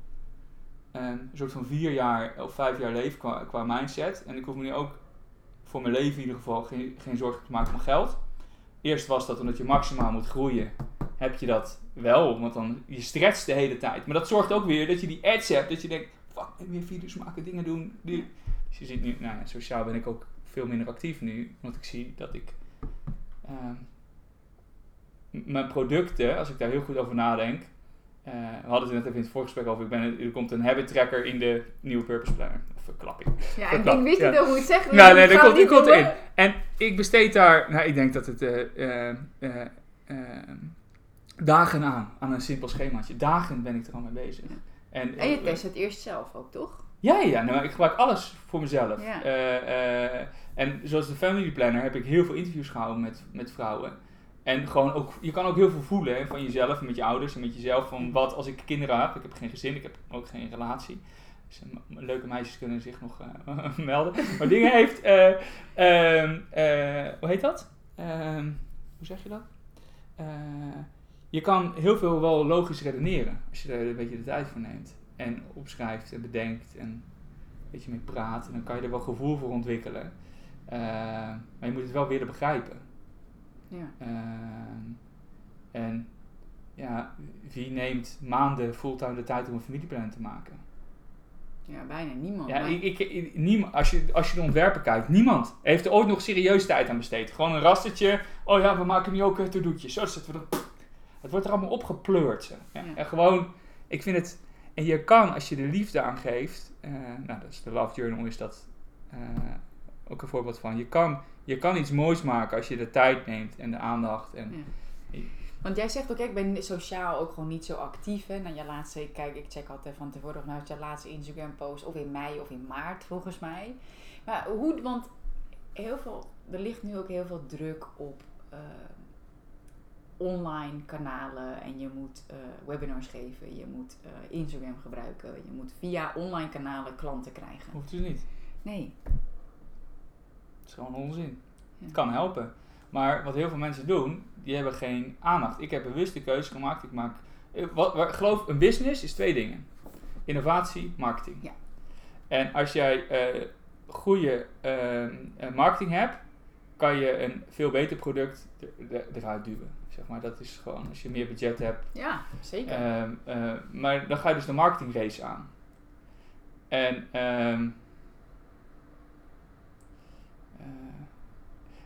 eh, een soort van vier jaar of vijf jaar leef qua, qua mindset. En ik hoef me nu ook voor mijn leven in ieder geval geen, geen zorgen te maken om geld. Eerst was dat omdat je maximaal moet groeien, heb je dat wel, want dan je stretcht de hele tijd. Maar dat zorgt ook weer dat je die ads hebt, dat je denkt, fuck, ik weer video's maken, dingen doen. Die- Dus je ziet nu, nou ja, sociaal ben ik ook veel minder actief nu, want ik zie dat ik ehm, mijn producten, als ik daar heel goed over nadenk, eh, we hadden het net even in het voorgesprek over, ik ben, er komt een habit tracker in de nieuwe Purpose Planner. Verklapping. Ja, Dat ik, ik wist ja. niet hoe het zeggen. Nou, nee, dat ga komt, die niet komt erin. En ik besteed daar, nou, ik denk dat het eh, dagen aan, aan een simpel schemaatje. Dagen ben ik er al mee bezig. En, En je test het eerst zelf ook, toch? Ja, ja, nou, ik gebruik alles voor mezelf. Ja. En zoals de Family Planner heb ik heel veel interviews gehouden met, met vrouwen. En gewoon ook, je kan ook heel veel voelen hè, van jezelf en met je ouders en met jezelf. Van wat als ik kinderen heb, ik heb geen gezin, ik heb ook geen relatie. Dus eh, leuke meisjes kunnen zich nog eh, melden. Maar dingen heeft, eh, ehm, eh, hoe heet dat? Ehm, hoe zeg je dat? Je kan heel veel wel logisch redeneren als je er een beetje de tijd voor neemt. En opschrijft en bedenkt en een beetje mee praat. En dan kan je er wel gevoel voor ontwikkelen. Maar je moet het wel willen begrijpen. Ja. Ehm, en ja, wie neemt maanden fulltime de tijd om een familieplan te maken? ja, bijna niemand. Ja, maar- ik, ik, niemand, als, je, als je de ontwerpen kijkt, niemand heeft er ooit nog serieus tijd aan besteed. Gewoon een rastertje. Oh ja, we maken nu ook uh, to-do'tjes. Zo zetten we dat. Het wordt er allemaal opgepleurd. Zo. Ja, Ja. En gewoon, ik vind het. En je kan, als je de liefde aan geeft. eh, nou, dat is de Love Journal, is dat eh, ook een voorbeeld van. Je kan, je kan iets moois maken als je de tijd neemt en de aandacht. En, Ja. Want jij zegt ook, ik ben sociaal ook gewoon niet zo actief. Hè? Nou, je laatste, kijk, ik check altijd van tevoren of nou je laatste Instagram post of in mei of in maart volgens mij. Maar hoe, want heel veel, er ligt nu ook heel veel druk op, eh, online kanalen en je moet eh, webinars geven, je moet eh, Instagram gebruiken, je moet via online kanalen klanten krijgen. Hoeft dus niet. Nee. Is gewoon onzin. Ja. Het kan helpen. Maar wat heel veel mensen doen, die hebben geen aandacht. Ik heb bewust de keuze gemaakt. Ik maak, eh, wat, geloof, een business is twee dingen. Innovatie, marketing. Ja. En als jij eh, goede ehm, eh, marketing hebt, kan je een veel beter product er- er- eruit duwen. Zeg maar, dat is gewoon, als je meer budget hebt, Ja, zeker. Ehm, eh, maar dan ga je dus de marketingrace aan. En ehm, eh,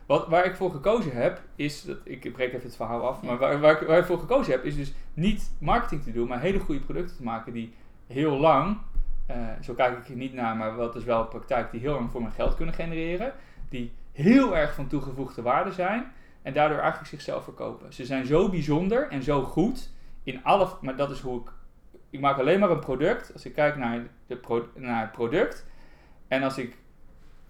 wat, waar ik voor gekozen heb, is dat ik breek even het verhaal af, maar waar, waar, ik, waar ik voor gekozen heb, is dus niet marketing te doen, maar hele goede producten te maken die heel lang, eh, zo kijk ik er niet naar, maar wat is wel de praktijk, die heel lang voor mijn geld kunnen genereren, die heel erg van toegevoegde waarde zijn en daardoor eigenlijk zichzelf verkopen. Ze zijn zo bijzonder en zo goed in alle, maar dat is hoe ik, ik maak alleen maar een product als ik kijk naar, de pro, naar het product en als ik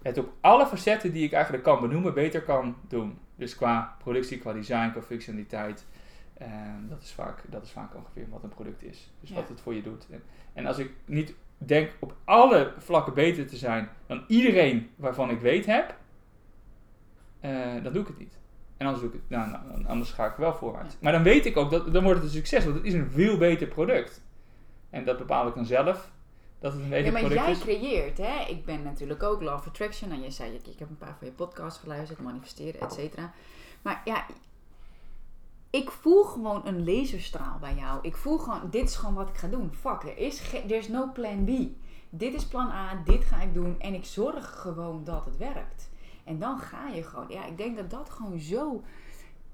het op alle facetten die ik eigenlijk kan benoemen beter kan doen. Dus qua productie, qua design, qua functionaliteit. ehm, dat, is vaak, dat is vaak ongeveer wat een product is. Dus Ja. wat het voor je doet. En, en als ik niet denk op alle vlakken beter te zijn dan iedereen waarvan ik weet heb, eh, dan doe ik het niet. En anders, doe ik het, nou, nou, anders ga ik wel vooruit. Ja. Maar dan weet ik ook, dat, dan wordt het een succes, want het is een veel beter product. En dat bepaal ik dan zelf, dat het een beter Ja, maar product jij is. creëert, hè? Ik ben natuurlijk ook Law of Attraction. En je zei, ik, ik heb een paar van je podcasts geluisterd, manifesteren, et cetera. Maar ja, ik voel gewoon een laserstraal bij jou. Ik voel gewoon, dit is gewoon wat ik ga doen. Fuck, er is, er is no plan B. Dit is plan A, dit ga ik doen. En ik zorg gewoon dat het werkt. En dan ga je gewoon. Ja, ik denk dat dat gewoon zo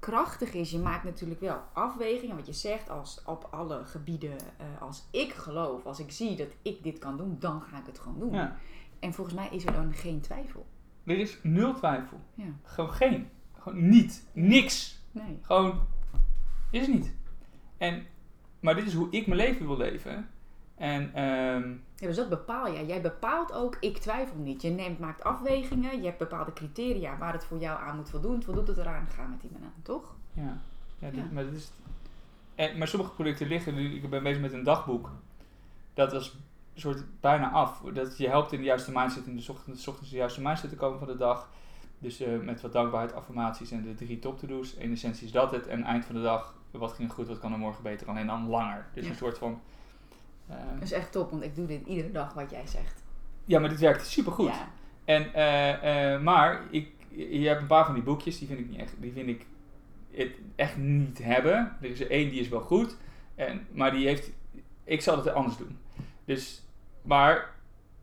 krachtig is. Je maakt natuurlijk wel afwegingen. Wat je zegt, als op alle gebieden, eh, als ik geloof, als ik zie dat ik dit kan doen, dan ga ik het gewoon doen. Ja. En volgens mij is er dan geen twijfel. Er is nul twijfel. Ja, Gewoon geen. Gewoon niet. Niks. nee. Gewoon is niet. En, maar dit is hoe ik mijn leven wil leven. En Ja, dus dat bepaal jij. Jij bepaalt ook, ik twijfel niet. Je neemt, maakt afwegingen, je hebt bepaalde criteria waar het voor jou aan moet voldoen. Voldoet het eraan, ga met die man aan, toch? ja, ja, dit- Ja. maar dit is. En, maar sommige producten liggen nu. Ik ben bezig met een dagboek. Dat is een soort bijna af. Dat je helpt in de juiste mindset in de ochtend, 's ochtends de juiste mindset te komen van de dag. Dus eh, met wat dankbaarheid, affirmaties en de drie top to do's. In essentie is dat het. En eind van de dag, wat ging goed, wat kan er morgen beter. Alleen dan langer. Dus Ja. een soort van. Eh, Dat is echt top, want ik doe dit iedere dag wat jij zegt. ja, maar dit werkt supergoed. Ja, En, eh, eh, maar ik, je hebt een paar van die boekjes, die vind ik niet echt, die vind ik het echt niet hebben. Er is er één die is wel goed, en, maar die heeft, ik zal het anders doen. Dus, maar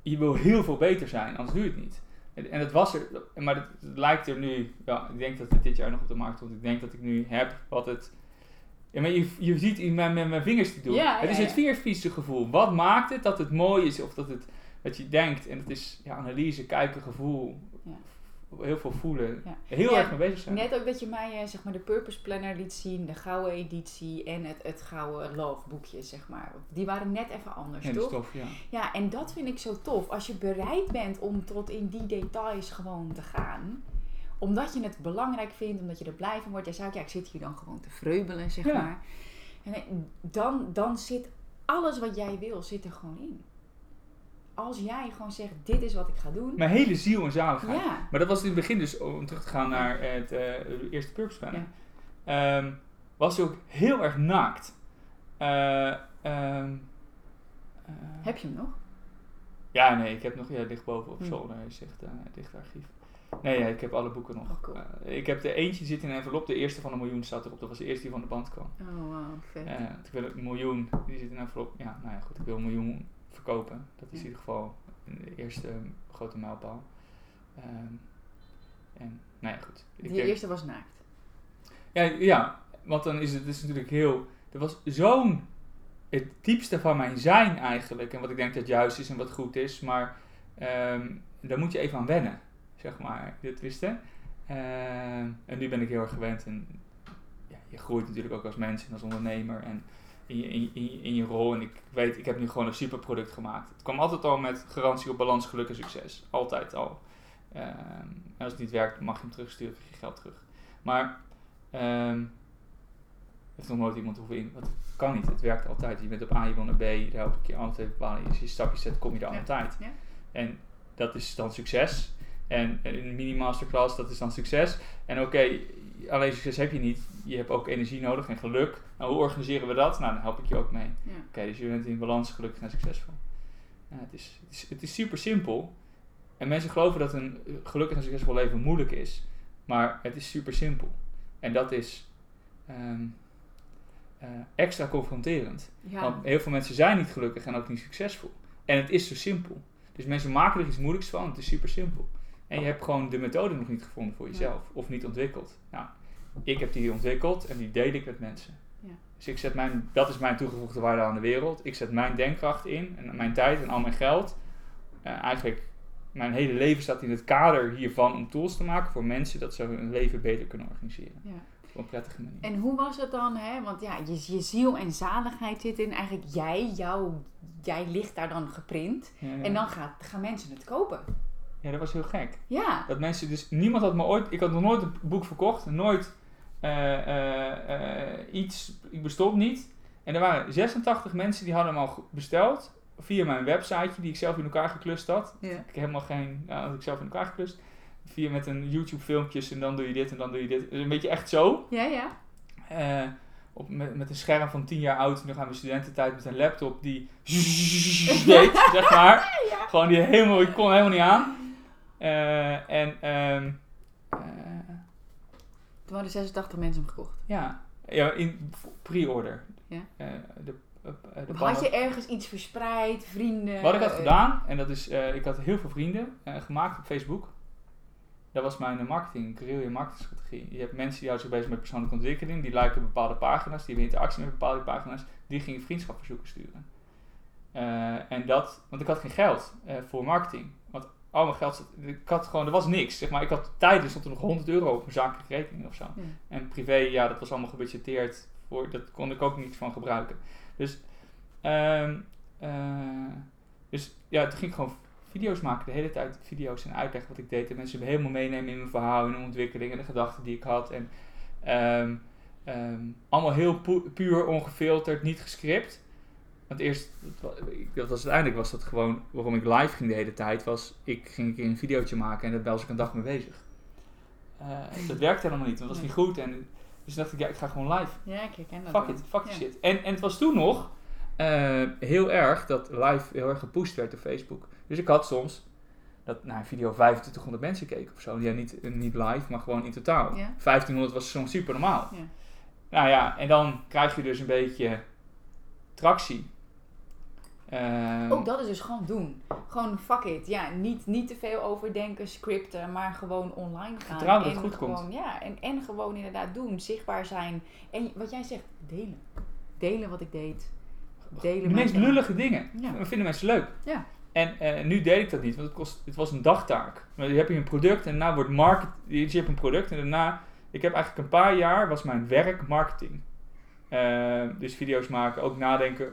je wil heel veel beter zijn, anders doe je het niet. En, het was er, maar het, het lijkt er nu, ja, ik denk dat het dit jaar nog op de markt komt. Ik denk dat ik nu heb wat het, ja, maar je, je ziet in mijn, met mijn vingers te doen. Ja, het is het viervieze gevoel. Wat maakt het dat het mooi is of dat het wat je denkt. En het is ja, analyse, kijken, gevoel. Ja. Heel veel voelen. Heel erg mee bezig zijn. Net ook dat je mij eh, zeg maar de Purpose Planner liet zien, de gouden editie en het, het gouden love boekje, zeg maar. Die waren net even anders, Ja, dat is toch? tof, ja. Ja, en dat vind ik zo tof. Als je bereid bent om tot in die details gewoon te gaan. Omdat je het belangrijk vindt, omdat je er blij van wordt. Jij zei ook, ja, ik zit hier dan gewoon te vreubelen, zeg Ja. maar. En eh, dan, dan zit alles wat jij wil, zit er gewoon in. Als jij gewoon zegt, dit is wat ik ga doen. Mijn hele ziel en zaligheid. Ja, Maar dat was in het begin dus, om terug te gaan naar het eh, eerste Purpose Planner. Ehm, was ook heel erg naakt. Eh, ehm, eh, heb je hem nog? Ja, nee, ik heb nog, ja, ligt boven op Hm. zolder, eh, het dichte archief. Nee, ja, ik heb alle boeken nog. Oh, cool. Eh, ik heb de eentje zit in een envelop, de eerste van een miljoen staat erop. Dat was de eerste die van de band kwam. Oh, wow, vet. Eh, ik wil een miljoen, die zit in een envelop. Ja, nou ja, goed, ik wil een miljoen verkopen. Dat is in ieder geval de eerste eh, grote mijlpaal. Ehm, en, nou ja, goed. Ik Die denk- eerste was naakt. ja, ja, want dan is het, het is natuurlijk heel. Er was zo'n. Het diepste van mijn zijn eigenlijk. En wat ik denk dat juist is en wat goed is. Maar ehm, daar moet je even aan wennen. Zeg maar. Dit wisten. Ehm, en nu ben ik heel erg gewend. En ja, je groeit natuurlijk ook als mens en als ondernemer. En in je, in, je- in, je, in je rol. En ik weet, ik heb nu gewoon een superproduct gemaakt. Het kwam altijd al met garantie op balans, geluk en succes. Altijd al. Ehm, en als het niet werkt, mag je hem terugsturen, krijg je geld terug. Maar Ehm, heeft nog nooit iemand hoeven in. Want het kan niet, het werkt altijd. Je bent op A, je wil naar B, je elke keer altijd bepalen. Als je stapjes zet, kom je er Ja. altijd. Ja. En dat is dan succes. En een mini-masterclass, dat is dan succes. En oké, alleen succes heb je niet. Je hebt ook energie nodig en geluk. Nou, hoe organiseren we dat? Nou, dan help ik je ook mee. Ja. Oké, dus je bent in balans, gelukkig en succesvol. Het, is, het, is, het is super simpel. En mensen geloven dat een gelukkig en succesvol leven moeilijk is. Maar het is super simpel. En dat is ehm, eh, extra confronterend. Ja. Want heel veel mensen zijn niet gelukkig en ook niet succesvol. En het is zo simpel. Dus mensen maken er iets moeilijks van. Het is super simpel. En je hebt gewoon de methode nog niet gevonden voor jezelf. Of niet ontwikkeld. Nou, ik heb die ontwikkeld en die deel ik met mensen. Ja. Dus ik zet mijn, dat is mijn toegevoegde waarde aan de wereld. Ik zet mijn denkkracht in en mijn tijd en al mijn geld. Eh, eigenlijk, mijn hele leven staat in het kader hiervan om tools te maken voor mensen dat ze hun leven beter kunnen organiseren. Ja. Op een prettige manier. En hoe was het dan, hè? Want ja, je, je ziel en zaligheid zit in eigenlijk jij, jou, jij ligt daar dan geprint. Ja, ja. En dan gaat, gaan mensen het kopen. Ja, dat was heel gek. Ja. Dat mensen dus, niemand had me ooit, ik had nog nooit een boek verkocht, nooit eh, eh, eh, iets, ik bestond niet. En er waren 86 mensen die hadden hem al besteld via mijn websiteje die ik zelf in elkaar geklust had. Ja. Ik heb helemaal geen, ja, had ik zelf in elkaar geklust. Via met een YouTube filmpjes en dan doe je dit en dan doe je dit. Dus een beetje echt zo. Ja, ja. Op, met, met een scherm van 10 jaar oud, nog aan mijn studententijd met een laptop die deed, zeg maar. Gewoon die helemaal, ik kon helemaal niet aan. Eh, en eh, Toen hadden 86 mensen hem gekocht. ja, ja, in pre-order. Ja. Eh, de, de had je ergens iets verspreid, vrienden? Wat ik had gedaan, en dat is, ik had heel veel vrienden gemaakt op Facebook. Dat was mijn marketing, guerrilla marketingstrategie. Je hebt mensen die houden zich bezig met persoonlijke ontwikkeling, die liken bepaalde pagina's, die hebben interactie met bepaalde pagina's, die gingen vriendschapverzoeken sturen. En dat, want ik had geen geld voor marketing. Want al mijn geld, zat- ik had gewoon, er was niks. Zeg maar, ik had tijd, er stond er nog 100 euro op mijn zakelijke rekening of zo. Ja. En privé, ja, dat was allemaal gebudgeteerd. Voor, dat kon ik ook niet van gebruiken. Dus, ehm, eh, dus ja, toen ging ik gewoon video's maken. De hele tijd video's en uitleggen wat ik deed. En mensen helemaal meenemen in mijn verhaal, in mijn ontwikkeling en de gedachten die ik had. En ehm, ehm, allemaal heel pu- puur, ongefilterd, niet gescript. Want eerst, dat was uiteindelijk was dat gewoon waarom ik live ging de hele tijd. Was ik ging een keer een videootje maken en daar was ik een dag mee bezig. Eh, dat werkte helemaal niet, want dat was niet goed. En, dus dacht ik, ja, ik ga gewoon live. Ja, ik herken dat Fuck wel. it, fuck the Ja. shit. En, en het was toen nog eh, heel erg dat live heel erg gepusht werd op Facebook. Dus ik had soms dat naar een video 2500 mensen keken of zo. Ja, niet, niet live, maar gewoon in totaal. Ja. 1500 was soms super normaal. Ja. Nou ja, en dan krijg je dus een beetje tractie. Ehm, Ook dat is dus gewoon doen. Gewoon fuck it. Ja, niet, niet te veel overdenken, scripten, maar gewoon online gaan. Vertrouwen dat het goed komt. gewoon, Ja, en, en gewoon inderdaad doen. Zichtbaar zijn. En wat jij zegt, delen. Delen wat ik deed. Delen de meest lullige dingen. Ja. Dat vinden mensen leuk. Ja. En eh, nu deed ik dat niet, want het, kost, het was een dagtaak. Maar je hebt je een product en daarna wordt market. Je hebt een product en daarna. Ik heb eigenlijk een paar jaar was mijn werk marketing. Eh, dus video's maken, ook nadenken.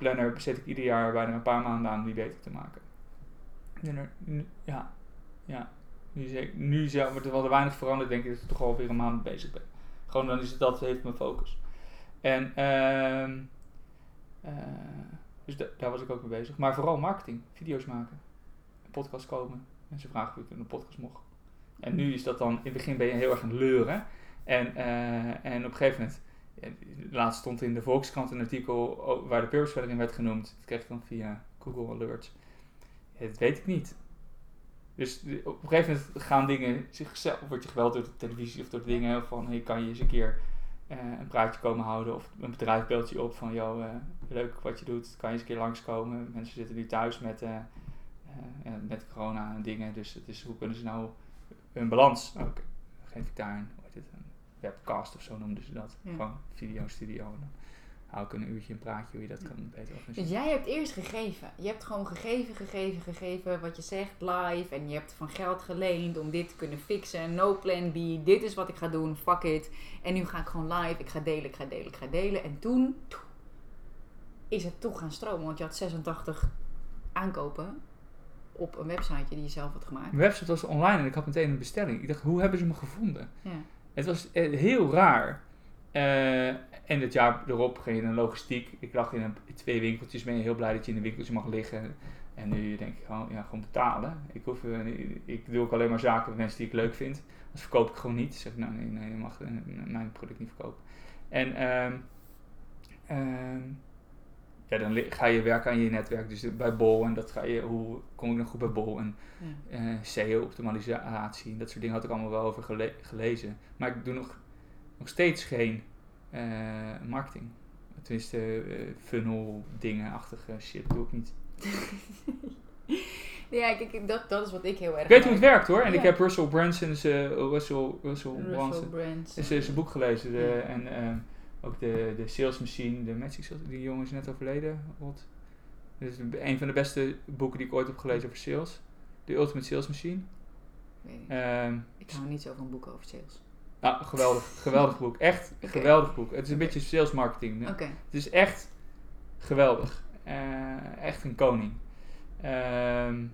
Planner besteed ik ieder jaar bijna een paar maanden aan om die beter te maken. Er- ja, ja. Nu, zeg- nu zelf wordt er wel weinig veranderd, denk ik dat ik toch alweer een maand bezig ben. Gewoon dan is het dat heeft mijn focus. En eh, dus da- daar was ik ook mee bezig. Maar vooral marketing, video's maken, podcast komen. Mensen vragen of ik een podcast mocht. En nu is dat dan, in het begin ben je heel erg aan het leuren. En, eh, en op een gegeven moment, laatst stond in de Volkskrant een artikel waar de purpose in werd genoemd. Dat kreeg ik dan via Google Alerts. Dat weet ik niet. Dus op een gegeven moment gaan dingen zichzelf, word je geweld door de televisie of door dingen van, hey, kan je eens een keer eh, een praatje komen houden of een bedrijf belt je op van, joh, eh, leuk wat je doet, kan je eens een keer langskomen. Mensen zitten nu thuis met, eh, met corona en dingen, dus hoe kunnen ze nou hun balans, geef ik daar een, hoe heet het, een webcast of zo noemden ze dat, Ja. gewoon video studio en dan hou ik een uurtje een praatje hoe je dat kan beter organiseren. Dus jij hebt eerst gegeven. Je hebt gewoon gegeven, gegeven, gegeven wat je zegt live. En je hebt van geld geleend om dit te kunnen fixen. No plan B. Dit is wat ik ga doen. Fuck it. En nu ga ik gewoon live. Ik ga delen, ik ga delen, ik ga delen. En toen is het toch gaan stromen. Want je had 86 aankopen op een websiteje die je zelf had gemaakt. Mijn website was online en ik had meteen een bestelling. Ik dacht, hoe hebben ze me gevonden? Ja. Het was eh, heel raar. Eh, en het jaar erop ging je naar logistiek. Ik lag in, een, in twee winkeltjes. Ben je heel blij dat je in de winkeltje mag liggen. En nu denk ik gewoon, ja, gewoon betalen. Ik, hoef, eh, ik doe ook alleen maar zaken met mensen die ik leuk vind. Dat verkoop ik gewoon niet. zeg ik, nou nee, nee, je mag mijn product niet verkopen. En ehm, ehm, ja, dan ga je werken aan je netwerk. Dus bij Bol en dat ga je, hoe kom ik nog goed bij Bol en ja. uh, SEO-optimalisatie. Dat soort dingen had ik allemaal wel over gelezen. Maar ik doe nog, nog steeds geen uh, marketing. Tenminste, uh, funnel dingen-achtige shit doe ik niet. ja, kijk, dat, dat is wat ik heel erg. Ik weet hoe het werkt hoor. En ik heb Russell Branson's Russell, Russell, Russell Branson. zijn boek gelezen. De, En uh, ook de, de Sales Machine, de Magic Sales. Die jongen is net overleden. Wat? Dat is een van de beste boeken die ik ooit heb gelezen over sales. De Ultimate Sales Machine. Um, ik hou niet zo van boeken over sales. Nou, geweldig, geweldig boek. Echt okay. geweldig boek. Het is een okay. beetje sales marketing. Okay. Het is echt geweldig. Uh, echt een koning. Um,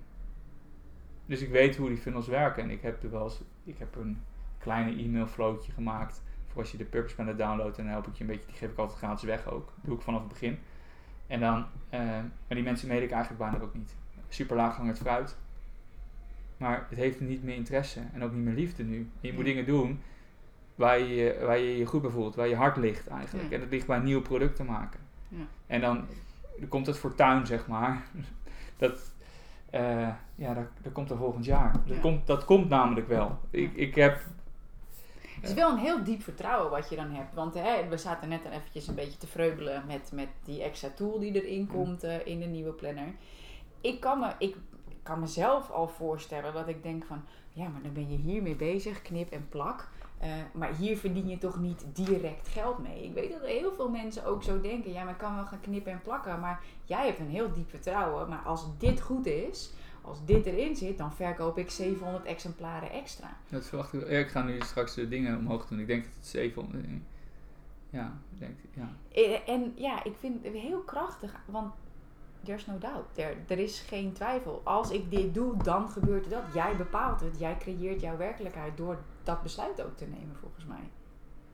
dus ik weet hoe die funnels werken. En ik heb er wel eens, ik heb een kleine e-mail flowtje gemaakt. Als je de Purpose Planner downloadt. En dan help ik je een beetje. Die geef ik altijd gratis weg ook. Dat doe ik vanaf het begin. En dan, uh, maar die mensen meen ik eigenlijk bijna ook niet. Super laag hangend fruit. Maar het heeft niet meer interesse en ook niet meer liefde nu. En je moet dingen doen waar je, waar je je goed bij voelt, waar je hart ligt eigenlijk. En dat ligt bij nieuwe producten maken. Ja. En dan, dan komt het fortuin, zeg maar. dat, uh, ja, dat, dat komt er volgend jaar. Dat, komt, dat komt namelijk wel. Ik, ik heb het is wel een heel diep vertrouwen wat je dan hebt. Want hè, we zaten net eventjes een beetje te vreubelen met, met die extra tool die erin komt uh, in de nieuwe planner. Ik kan, me, ik kan mezelf al voorstellen dat ik denk van... Ja, maar dan ben je hiermee bezig, knip en plak. Uh, maar hier verdien je toch niet direct geld mee. Ik weet dat heel veel mensen ook zo denken. Ja, maar ik kan wel gaan knippen en plakken. Maar jij hebt een heel diep vertrouwen. Maar als dit goed is, als dit erin zit, dan verkoop ik 700 exemplaren extra. Dat verwacht ik. Ja, ik ga nu straks de dingen omhoog doen. Ik denk dat het 700. Ja, ik denk, ja. En, en ja, ik vind het heel krachtig. Want there's no doubt. Er, er is geen twijfel. Als ik dit doe, dan gebeurt dat. Jij bepaalt het. Jij creëert jouw werkelijkheid door dat besluit ook te nemen, volgens mij.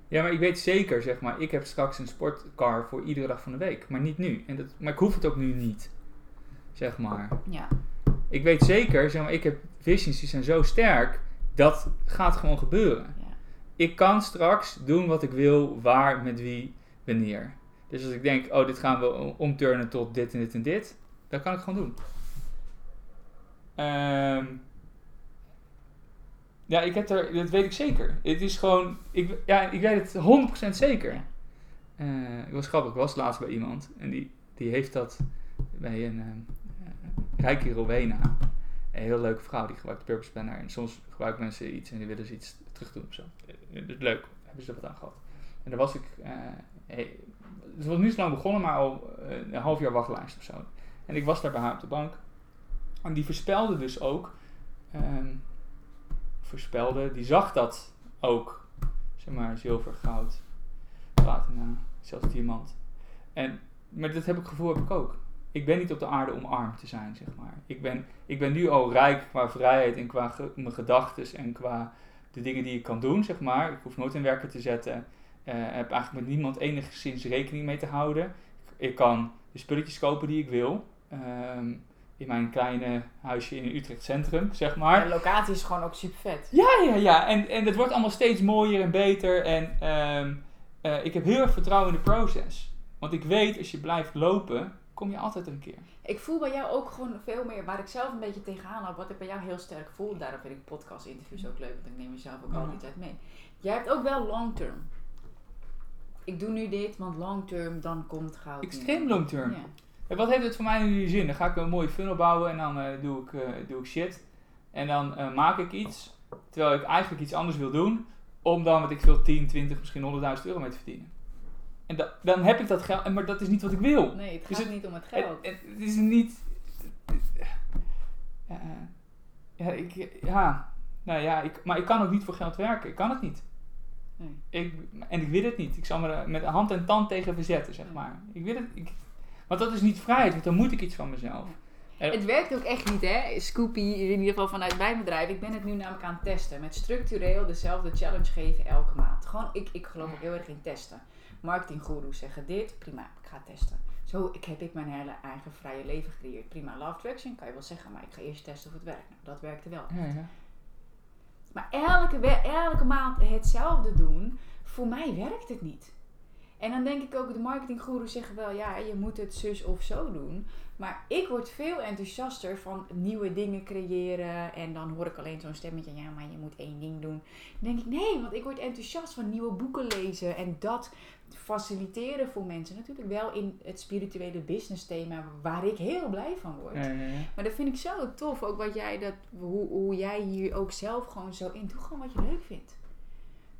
Ja, maar ik weet zeker, zeg maar, ik heb straks een sportcar voor iedere dag van de week. Maar niet nu. En dat, maar ik hoef het ook nu niet. Zeg maar. Ja. Ik weet zeker, zeg maar, ik heb visions die zijn zo sterk. Dat gaat gewoon gebeuren. Ja. Ik kan straks doen wat ik wil, waar, met wie, wanneer. Dus als ik denk, oh, dit gaan we omturnen tot dit en dit en dit, dan kan ik gewoon doen. Um, ja, ik heb er, dat weet ik zeker. Het is gewoon, ik, ja, ik weet het 100% zeker. Uh, ik was grappig, ik was laatst bij iemand en die, die heeft dat bij een uh, rijke Rowena. Een heel leuke vrouw, die gebruikt de Purpose Planner. En soms gebruiken mensen iets en die willen ze iets terug doen of zo. Is leuk, hebben ze er wat aan gehad. En daar was ik, uh, hey, het was niet zo lang begonnen, maar al een half jaar wachtlijst of zo. En ik was daar bij haar op de bank. En die voorspelde dus ook, um, voorspelde, die zag dat ook. Zeg maar zilver, goud, platina, zelfs diamant. En, maar dat heb ik gevoel heb ik ook. Ik ben niet op de aarde om arm te zijn, zeg maar. Ik ben, ik ben nu al rijk qua vrijheid en qua ge, mijn gedachten en qua de dingen die ik kan doen, zeg maar. Ik hoef nooit in werken te zetten. Uh, heb eigenlijk met niemand enigszins rekening mee te houden. Ik kan de spulletjes kopen die ik wil. Um, in mijn kleine huisje in Utrecht Centrum, zeg maar. De locatie is gewoon ook super vet. Ja, ja, ja. En, en het wordt allemaal steeds mooier en beter. En um, uh, ik heb heel erg vertrouwen in de proces. Want ik weet, als je blijft lopen, kom je altijd een keer. Ik voel bij jou ook gewoon veel meer, waar ik zelf een beetje tegenaan loop, wat ik bij jou heel sterk voel. Daarom vind ik podcast-interviews ook leuk, want ik neem mezelf ook ja. altijd mee. Jij hebt ook wel long term. Ik doe nu dit, want long term, dan komt goud. Extreem long term. Ja. En wat heeft het voor mij nu zin? Dan ga ik een mooie funnel bouwen en dan uh, doe, ik, uh, doe ik shit. En dan uh, maak ik iets, terwijl ik eigenlijk iets anders wil doen, om dan, wat ik veel, 10, 20, misschien 100.000 euro mee te verdienen. En da dan heb ik dat geld, maar dat is niet wat ik wil. Nee, het gaat dus het, niet om het geld. Het, het, is niet... ja, ik, ja, nou ja, ik, maar ik kan ook niet voor geld werken. Ik kan het niet. Nee. Ik, en ik wil het niet. Ik zal me met hand en tand tegen verzetten, zeg maar. Ik wil het... Ik, want dat is niet vrijheid, want dan moet ik iets van mezelf. Het werkt ook echt niet, hè? Scoopy, in ieder geval vanuit mijn bedrijf. Ik ben het nu namelijk aan het testen. Met structureel dezelfde challenge geven elke maand. Gewoon, ik, ik geloof ook heel erg in testen. Marketinggoeroes zeggen dit, prima, ik ga testen. Zo ik, heb ik mijn hele eigen vrije leven gecreëerd. Prima, Love Traction kan je wel zeggen, maar ik ga eerst testen of het werkt. Nou, dat werkte wel. Ja, ja. Maar elke, elke maand hetzelfde doen, voor mij werkt het niet. En dan denk ik ook, de marketinggoeroes zeggen wel, ja, je moet het zus of zo doen. Maar ik word veel enthousiaster van nieuwe dingen creëren. En dan hoor ik alleen zo'n stemmetje, ja, maar je moet één ding doen. Dan denk ik, nee, want ik word enthousiast van nieuwe boeken lezen. En dat faciliteren voor mensen. Natuurlijk wel in het spirituele business thema, waar ik heel blij van word. Ja, ja, ja. Maar dat vind ik zo tof, ook wat jij dat, hoe, hoe jij hier ook zelf gewoon zo in. Doe gewoon wat je leuk vindt.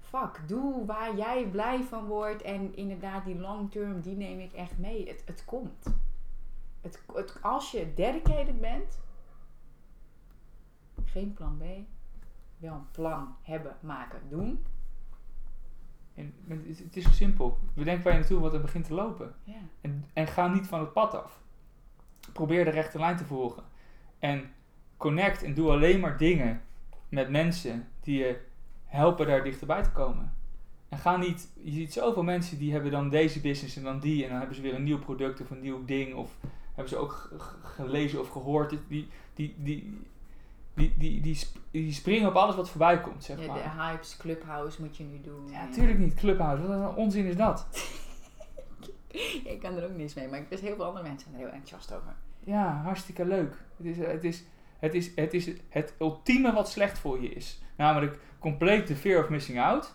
Fuck, doe waar jij blij van wordt. En inderdaad, die long term, die neem ik echt mee. Het, het komt. Het, het, als je dedicated bent, geen plan B, wel een plan hebben, maken, doen. En het is- het is zo simpel. Bedenk waar je naartoe wat er begint te lopen. Ja. En, en ga niet van het pad af. Probeer de rechte lijn te volgen. En connect en doe alleen maar dingen met mensen die je helpen daar dichterbij te komen. En ga niet, je ziet zoveel mensen die hebben dan deze business en dan die en dan hebben ze weer een nieuw product of een nieuw ding of hebben ze ook gelezen of gehoord. Die, die, die, die, die, die, die, sp- die springen op alles wat voorbij komt, zeg Ja, maar. de hypes, clubhouse moet je nu doen. Ja, natuurlijk niet. Clubhouse, wat een onzin is dat? Ik kan er ook niks mee, maar ik wist heel veel andere mensen zijn er heel enthousiast over. Ja, hartstikke leuk. Het is het, is, het, is, het, is het ultieme wat slecht voor je is. Namelijk compleet de fear of missing out.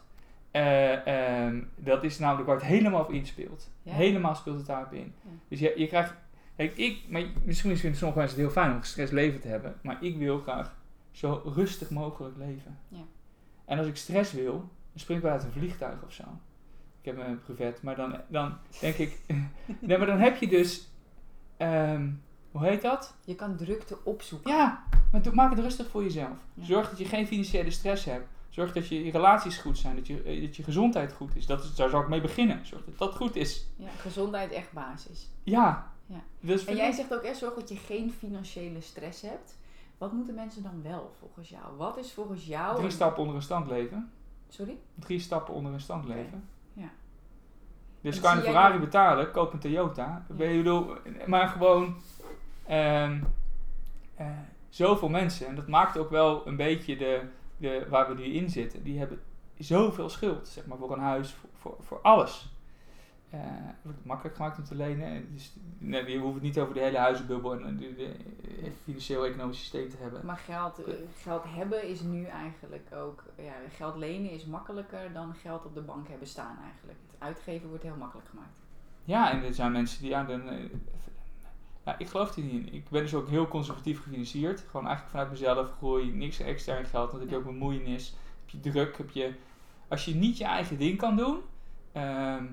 Eh, ehm, dat is namelijk waar het helemaal op inspeelt. Helemaal speelt het daarop in. Dus je, je krijgt... Kijk, ik... Maar misschien vinden sommige mensen het heel fijn om een gestrest leven te hebben. Maar ik wil graag zo rustig mogelijk leven. Ja. En als ik stress wil, dan spring ik wel uit een vliegtuig of zo. Ik heb een brevet, maar dan, dan denk ik... nee, maar dan heb je dus... ehm, hoe heet dat? Je kan drukte opzoeken. Ja, maar doe- maak het rustig voor jezelf. Ja. Zorg dat je geen financiële stress hebt. Zorg dat je, je relaties goed zijn, dat je, eh, dat je gezondheid goed is. Dat is. Daar zou ik mee beginnen. Zorg dat dat goed is. Ja, gezondheid echt basis. Ja. Ja. Dus En jij zegt ook echt zorg dat je geen financiële stress hebt. Wat moeten mensen dan wel volgens jou? Wat is volgens jou... drie een- stappen onder een stand leven. Sorry? Drie stappen onder een stand leven. Ja. Dus kan je een Ferrari betalen, koop een Toyota. Ja. Bedoel, maar gewoon ehm, eh, zoveel mensen. En dat maakt ook wel een beetje de, de, waar we nu in zitten. Die hebben zoveel schuld, zeg maar, voor een huis, voor, voor, voor alles. Eh, het wordt makkelijk gemaakt om te lenen. Dus, nee, je hoeft het niet over de hele huizenbubbel en de, de financieel-economisch systeem te hebben. Maar geld, eh, geld hebben is nu eigenlijk ook... Ja, geld lenen is makkelijker dan geld op de bank hebben staan eigenlijk. Het uitgeven wordt heel makkelijk gemaakt. Ja, en er zijn mensen die. Ja, ik geloof er niet in. Ik ben dus ook heel conservatief gefinancierd. Gewoon eigenlijk vanuit mezelf groei, niks extern geld. Want dan heb je ook bemoeienis, heb je druk, heb je... Als je niet je eigen ding kan doen... ehm, eh,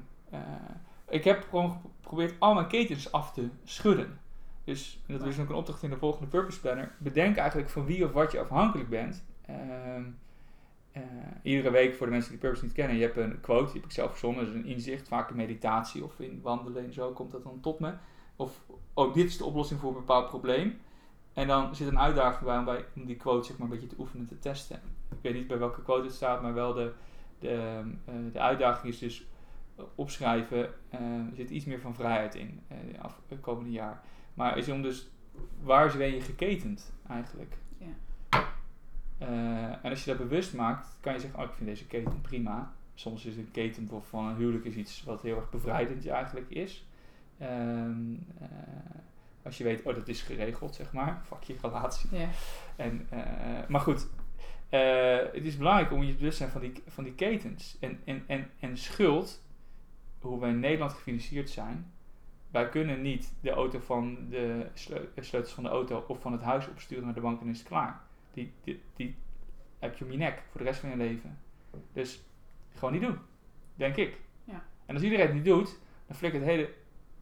ik heb gewoon geprobeerd al mijn ketens af te schudden. Dus dat is ook een opdracht in de volgende Purpose Planner. Bedenk eigenlijk van wie of wat je afhankelijk bent. Ehm, eh, iedere week voor de mensen die Purpose niet kennen, je hebt een quote, die heb ik zelf verzonnen, dat is een inzicht, vaak in meditatie of in wandelen en zo komt dat dan tot me. Of, oh, dit is de oplossing voor een bepaald probleem. En dan zit een uitdaging bij om, bij die quote zeg maar, een beetje te oefenen, te testen. Ik weet niet bij welke quote het staat, maar wel de, de, eh, de uitdaging is dus eh, opschrijven. eh, er zit iets meer van vrijheid in eh, de af- het komende jaar. Maar is om dus, waar ben je geketend eigenlijk? Ja. Eh, en als je dat bewust maakt, kan je zeggen, oh, ik vind deze keten prima. Soms is een keten van een huwelijk is iets wat heel erg bevrijdend eigenlijk is. Eh, als je weet, oh, dat is geregeld, zeg maar. Fuck je relatie. Ja. En, eh, maar goed, eh, het is belangrijk om je bewust te zijn van die, van die ketens. En, en, en, en schuld, hoe wij in Nederland gefinancierd zijn. Wij kunnen niet de auto van de sleu- de sleutels van de auto of van het huis opsturen naar de bank en is het klaar. Die, die, die heb je om je nek voor de rest van je leven. Dus gewoon niet doen, denk ik. Ja. En als iedereen het niet doet, dan flikkert het hele,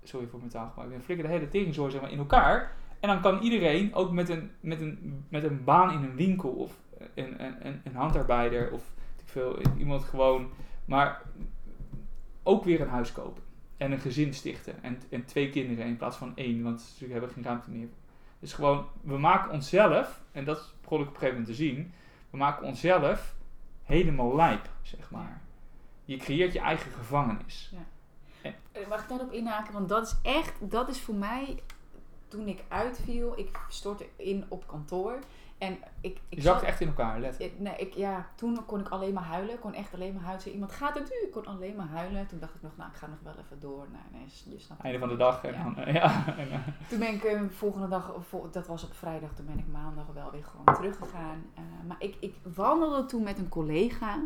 sorry voor mijn taalgebruik, dan flikkert de hele tegenzooi zeg maar in elkaar. En dan kan iedereen ook met een, met een, met een baan in een winkel of een, een, een, een handarbeider of veel, iemand gewoon, maar ook weer een huis kopen. En een gezin stichten. En, en twee kinderen in plaats van één, want ze hebben geen ruimte meer. is gewoon, we maken onszelf, en dat begon ik op een gegeven moment te zien, we maken onszelf helemaal lijp, zeg maar. Je creëert je eigen gevangenis. Eh, Mag ik daarop inhaken? Want dat is echt, dat is voor mij, toen ik uitviel, ik stortte in op kantoor. En ik, ik Je zakt zat- echt in elkaar. Eh, Nee, ik, ja, toen kon ik alleen maar huilen. Ik kon echt alleen maar huilen. Iemand gaat het nu? Ik kon alleen maar huilen. Toen dacht ik nog, nou, ik ga nog wel even door. Nou, nee, je snapt het Einde van de dag. En Ja. dan, eh, ja, en, eh, Toen ben ik eh, volgende dag, dat was op vrijdag, toen ben ik maandag wel weer gewoon teruggegaan. Maar ik, ik wandelde toen met een collega.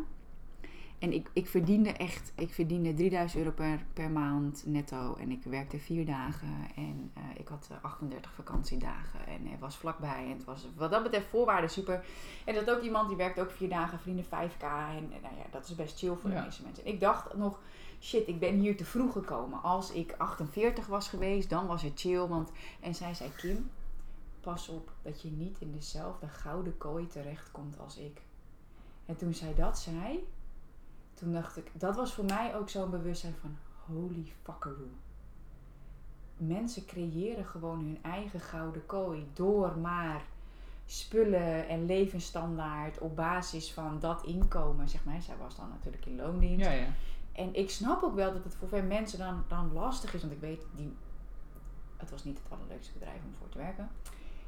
En ik, ik verdiende echt, ik verdiende 3000 euro per, per maand netto. En ik werkte vier dagen. En eh, ik had eh, 38 vakantiedagen. En het was vlakbij. En het was wat dat betreft voorwaarden super. En dat ook iemand die werkte ook vier dagen, vrienden 5k. En, en nou ja, dat is best chill voor de Ja. meeste mensen. En ik dacht nog, shit, ik ben hier te vroeg gekomen. Als ik 48 was geweest, dan was het chill. Want, en zij zei, Kim, pas op dat je niet in dezelfde gouden kooi terechtkomt als ik. En toen zij dat zei, toen dacht ik, dat was voor mij ook zo'n bewustzijn van, holy fuckaroo. Mensen creëren gewoon hun eigen gouden kooi door maar spullen en levensstandaard op basis van dat inkomen. Zeg maar, zij was dan natuurlijk in loondienst. ja, ja. En ik snap ook wel dat het voor veel mensen dan, dan lastig is. Want ik weet, die, het was niet het allerleukste bedrijf om voor te werken.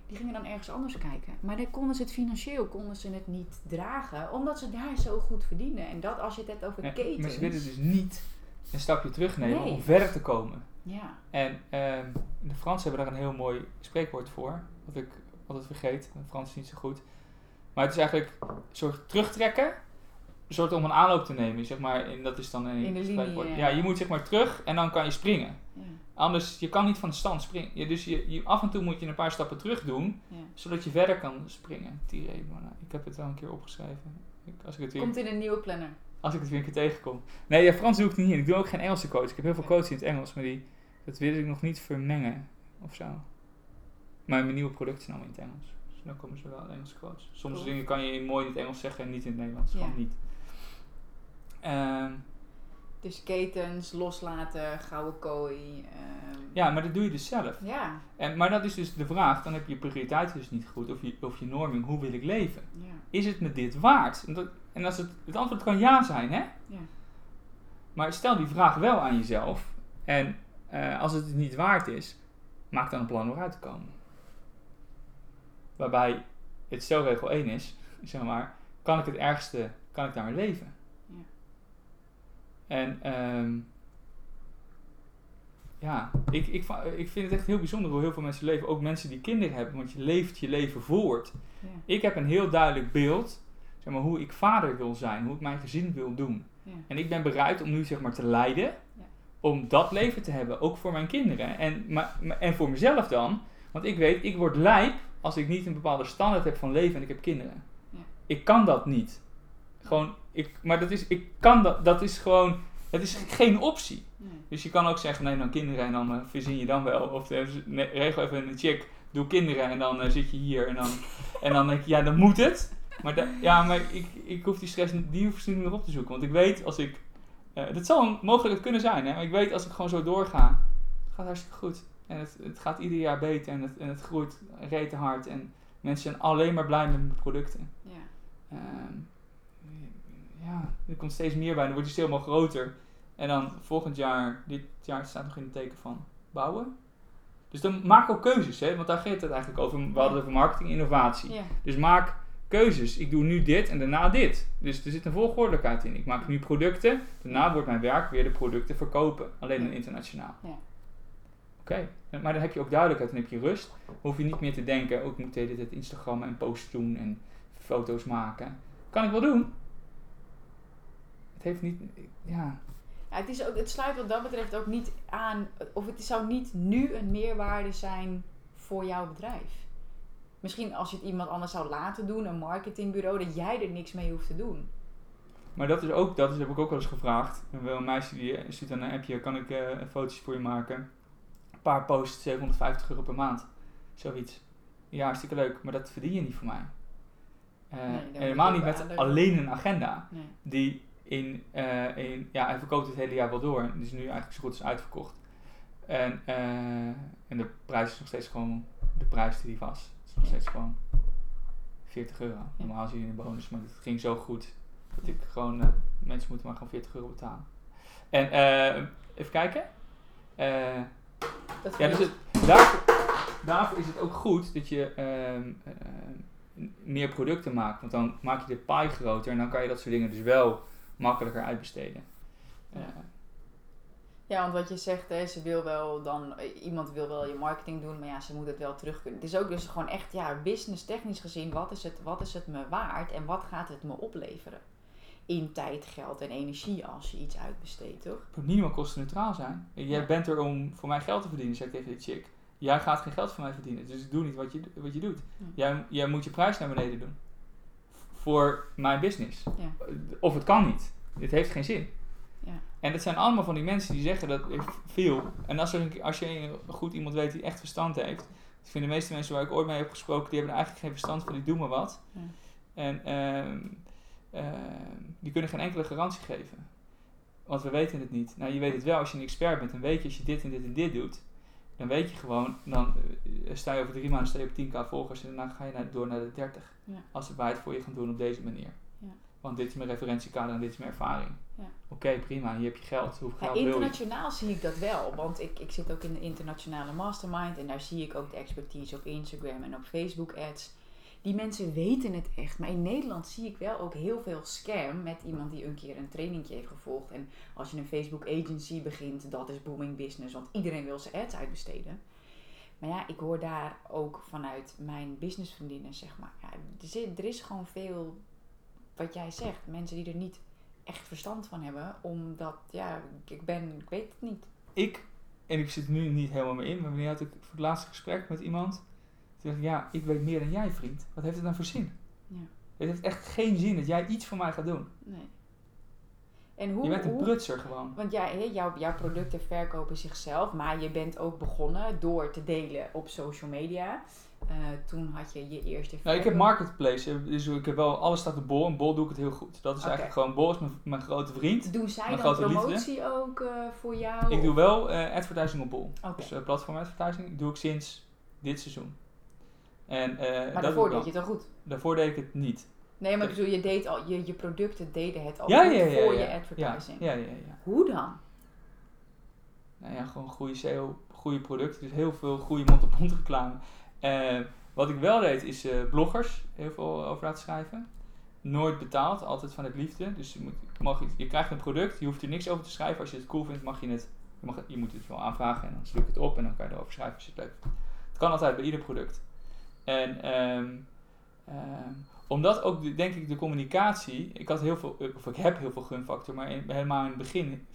Die gingen dan ergens anders kijken. Maar dan konden ze het financieel konden ze het niet dragen. Omdat ze daar zo goed verdienen. En dat als je het hebt over Ja, ketens. Maar ze willen dus niet een stapje terugnemen Nee. om verder te komen. Ja, En ehm, de Fransen hebben daar een heel mooi spreekwoord voor. Wat ik altijd vergeet. Mijn Frans is niet zo goed. Maar het is eigenlijk een soort terugtrekken. Een soort om een aanloop te nemen. Zeg maar, en dat is dan een In de linie, spreekwoord. ja. Ja, je moet zeg maar terug en dan kan je springen. ja, Anders, je kan niet van de stand springen. Ja, dus je, je, af en toe moet je een paar stappen terug doen. ja. Zodat je verder kan springen. Maar nou, ik heb het wel een keer opgeschreven. Ik, als, ik het weer, Komt in een nieuwe planner. als ik het weer een keer tegenkom. Nee, ja, Frans doe ik niet in. Ik doe ook geen Engelse coach. Ik heb heel veel coaches in het Engels, maar die, dat wil ik nog niet vermengen of zo. Maar mijn nieuwe producten zijn allemaal in het Engels. Dus dan komen ze wel in Engelse quotes. Soms Cool. dingen kan je mooi in het Engels zeggen en niet in het Nederlands. Gewoon niet. Ehm, Dus ketens, loslaten, gouden kooi. ehm, ja, maar dat doe je dus zelf. ja, En, maar dat is dus de vraag. Dan heb je prioriteiten dus niet goed. Of je, of je norming. Hoe wil ik leven? ja, Is het me dit waard? En, dat, en als het, het antwoord kan ja zijn, hè? ja. Maar stel die vraag wel aan jezelf. En eh, als het niet waard is, maak dan een plan om eruit te komen. Waarbij het stelregel 1 is, zeg maar, kan ik het ergste, kan ik daarmee leven? En ehm, ja, ik, ik, ik vind het echt heel bijzonder hoe heel veel mensen leven. Ook mensen die kinderen hebben, want je leeft je leven voort. ja. Ik heb een heel duidelijk beeld, zeg maar, hoe ik vader wil zijn, hoe ik mijn gezin wil doen. ja. En ik ben bereid om nu zeg maar te lijden. Ja. Om dat leven te hebben. Ook voor mijn kinderen. En, maar, en voor mezelf dan. Want ik weet, ik word lijp als ik niet een bepaalde standaard heb van leven en ik heb kinderen. Ja. Ik kan dat niet. Gewoon, ik, maar dat is, ik kan dat, dat is gewoon, dat is geen optie. Nee. Dus je kan ook zeggen, nee, dan kinderen en dan eh, verzin je dan wel. Of eh, nee, regel even een check, doe kinderen en dan eh, zit je hier. En dan, en dan denk je, ja, dan moet het. Maar, da- ja, maar ik, ik hoef die stress niet- die hoef ik niet meer op te zoeken. Want ik weet als ik, dat zal een mogelijkheid kunnen zijn, hè. Maar ik weet als ik gewoon zo doorga, het gaat hartstikke goed. En het, het gaat ieder jaar beter en het, en het groeit rete hard. En mensen zijn alleen maar blij met mijn producten. Ja. Ehm, ja, er komt steeds meer bij. Dan wordt die stil helemaal groter. En dan volgend jaar, dit jaar staat nog in het teken van bouwen. Dus dan maak ook keuzes, hè? want daar gaat het eigenlijk over. We hadden het over marketing innovatie. Ja. Dus maak keuzes. Ik doe nu dit en daarna dit. Dus er zit een volgordelijkheid in. Ik maak nu producten. Daarna wordt mijn werk weer de producten verkopen. Alleen dan internationaal. Ja. Oké, maar dan heb je ook duidelijkheid. Dan heb je rust. Hoef je niet meer te denken, ook ik moet de hele tijd Instagram en posts doen en foto's maken. Kan ik wel doen. Het heeft niet, ja, Ja, het, is ook, het sluit wat dat betreft ook niet aan, of het zou niet nu een meerwaarde zijn voor jouw bedrijf. Misschien als je het iemand anders zou laten doen, een marketingbureau, dat jij er niks mee hoeft te doen. Maar dat is ook, dat is, heb ik ook wel eens gevraagd. Een meisje die eh, stuurt dan een appje, kan ik eh fotootje voor je maken? Een paar posts, 750 euro per maand. Zoiets. Ja, hartstikke leuk, maar dat verdien je niet voor mij. Eh, Nee, helemaal niet met alleen een agenda. Nee. Die in, eh, in, ja, hij verkoopt het hele jaar wel door. Die is nu eigenlijk zo goed als uitverkocht. En, eh, en de prijs is nog steeds gewoon de prijs die die was. Het is nog steeds gewoon 40 euro. Normaal zie je een bonus, maar het ging zo goed dat ik gewoon, eh, mensen moeten maar gewoon 40 euro betalen. En even kijken. Dat ja, dus het, daarvoor, daarvoor is het ook goed dat je ehm, meer producten maakt. Want dan maak je de pie groter en dan kan je dat soort dingen dus wel makkelijker uitbesteden. Ja. Eh, Ja, want wat je zegt, hè, ze wil wel dan, iemand wil wel je marketing doen, maar ja, ze moet het wel terug kunnen. Het is ook dus gewoon echt, ja, business technisch gezien, wat is het, wat is het me waard en wat gaat het me opleveren? In tijd, geld en energie als je iets uitbesteedt, toch? Het moet minimaal kostenneutraal zijn. Jij bent er om voor mij geld te verdienen, zeg ik tegen die chick. Jij gaat geen geld voor mij verdienen, dus doe niet wat je, wat je doet. Jij, jij moet je prijs naar beneden doen. Voor mijn business. Ja. Of het kan niet. Dit heeft geen zin. Ja. En dat zijn allemaal van die mensen die zeggen dat er veel. En als, er een, als je goed iemand weet die echt verstand heeft. Ik vind de meeste mensen waar ik ooit mee heb gesproken, die hebben er eigenlijk geen verstand van, die doen maar wat. Ja. En ehm, ehm, die kunnen geen enkele garantie geven. Want we weten het niet. Nou, je weet het wel als je een expert bent. Dan weet je als je dit en dit en dit doet. Dan weet je gewoon, dan eh, sta je over drie maanden sta je op 10k volgers en daarna ga je naar, door naar de 30. Ja. Als wij het voor je gaan doen op deze manier. Ja. Want dit is mijn referentiekader en dit is mijn ervaring. Ja. Oké, prima, hier heb je geld. Hoeveel geld wil je? internationaal zie ik dat wel, want ik, ik zit ook in de internationale mastermind en daar zie ik ook de expertise op Instagram en op Facebook ads. Die mensen weten het echt, maar in Nederland zie ik wel ook heel veel scam met iemand die een keer een trainingje heeft gevolgd. En als je een Facebook agency begint, dat is booming business, want iedereen wil zijn ads uitbesteden. Maar ja, ik hoor daar ook vanuit mijn businessvriendinnen, zeg maar. Ja, er, er is gewoon veel, wat jij zegt, mensen die er niet echt verstand van hebben. Omdat, ja, ik ben, ik weet het niet. Ik, en ik zit nu niet helemaal meer in, maar wanneer had ik voor het laatste gesprek met iemand. Toen dacht ik, ja, ik weet meer dan jij, vriend. Wat heeft het dan voor zin? Ja. Het heeft echt geen zin dat jij iets voor mij gaat doen. Nee. En hoe, je bent een hoe prutser gewoon. want ja, hè, jouw, jouw producten verkopen zichzelf, maar je bent ook begonnen door te delen op social media. Eh, toen had je je eerste Nou, ik heb marketplace, dus ik heb wel, alles staat op Bol en Bol doe ik het heel goed. Dat is eigenlijk gewoon, Bol is mijn, mijn grote vriend. Doen zij dan liefde. promotie ook eh, voor jou? Ik doe wel eh, advertising op Bol. Oké. Dus platform advertising doe ik sinds dit seizoen. En, eh, maar daarvoor deed je het al goed. Daarvoor deed ik het niet. Nee, maar bedoel, je, deed al, je, je producten deden het al Ja, goed ja, ja, voor je advertising. Ja, ja, ja. Hoe dan? Nou ja, gewoon goede SEO, goede producten. Dus heel veel goede mond-op-mond reclame. Eh, wat ik wel deed is eh, bloggers heel veel over laten schrijven. Nooit betaald, altijd vanuit liefde. Dus je, moet, mag, je krijgt een product, je hoeft er niks over te schrijven. Als je het cool vindt, mag je het. Je, mag, het- je moet het wel aanvragen en dan zoek ik het op en dan kan je erover schrijven als je het leuk vindt. Het kan altijd bij ieder product. En ehm, ehm, omdat ook, de, denk ik, de communicatie. Ik had heel veel, of ik heb heel veel gunfactor, maar helemaal in het begin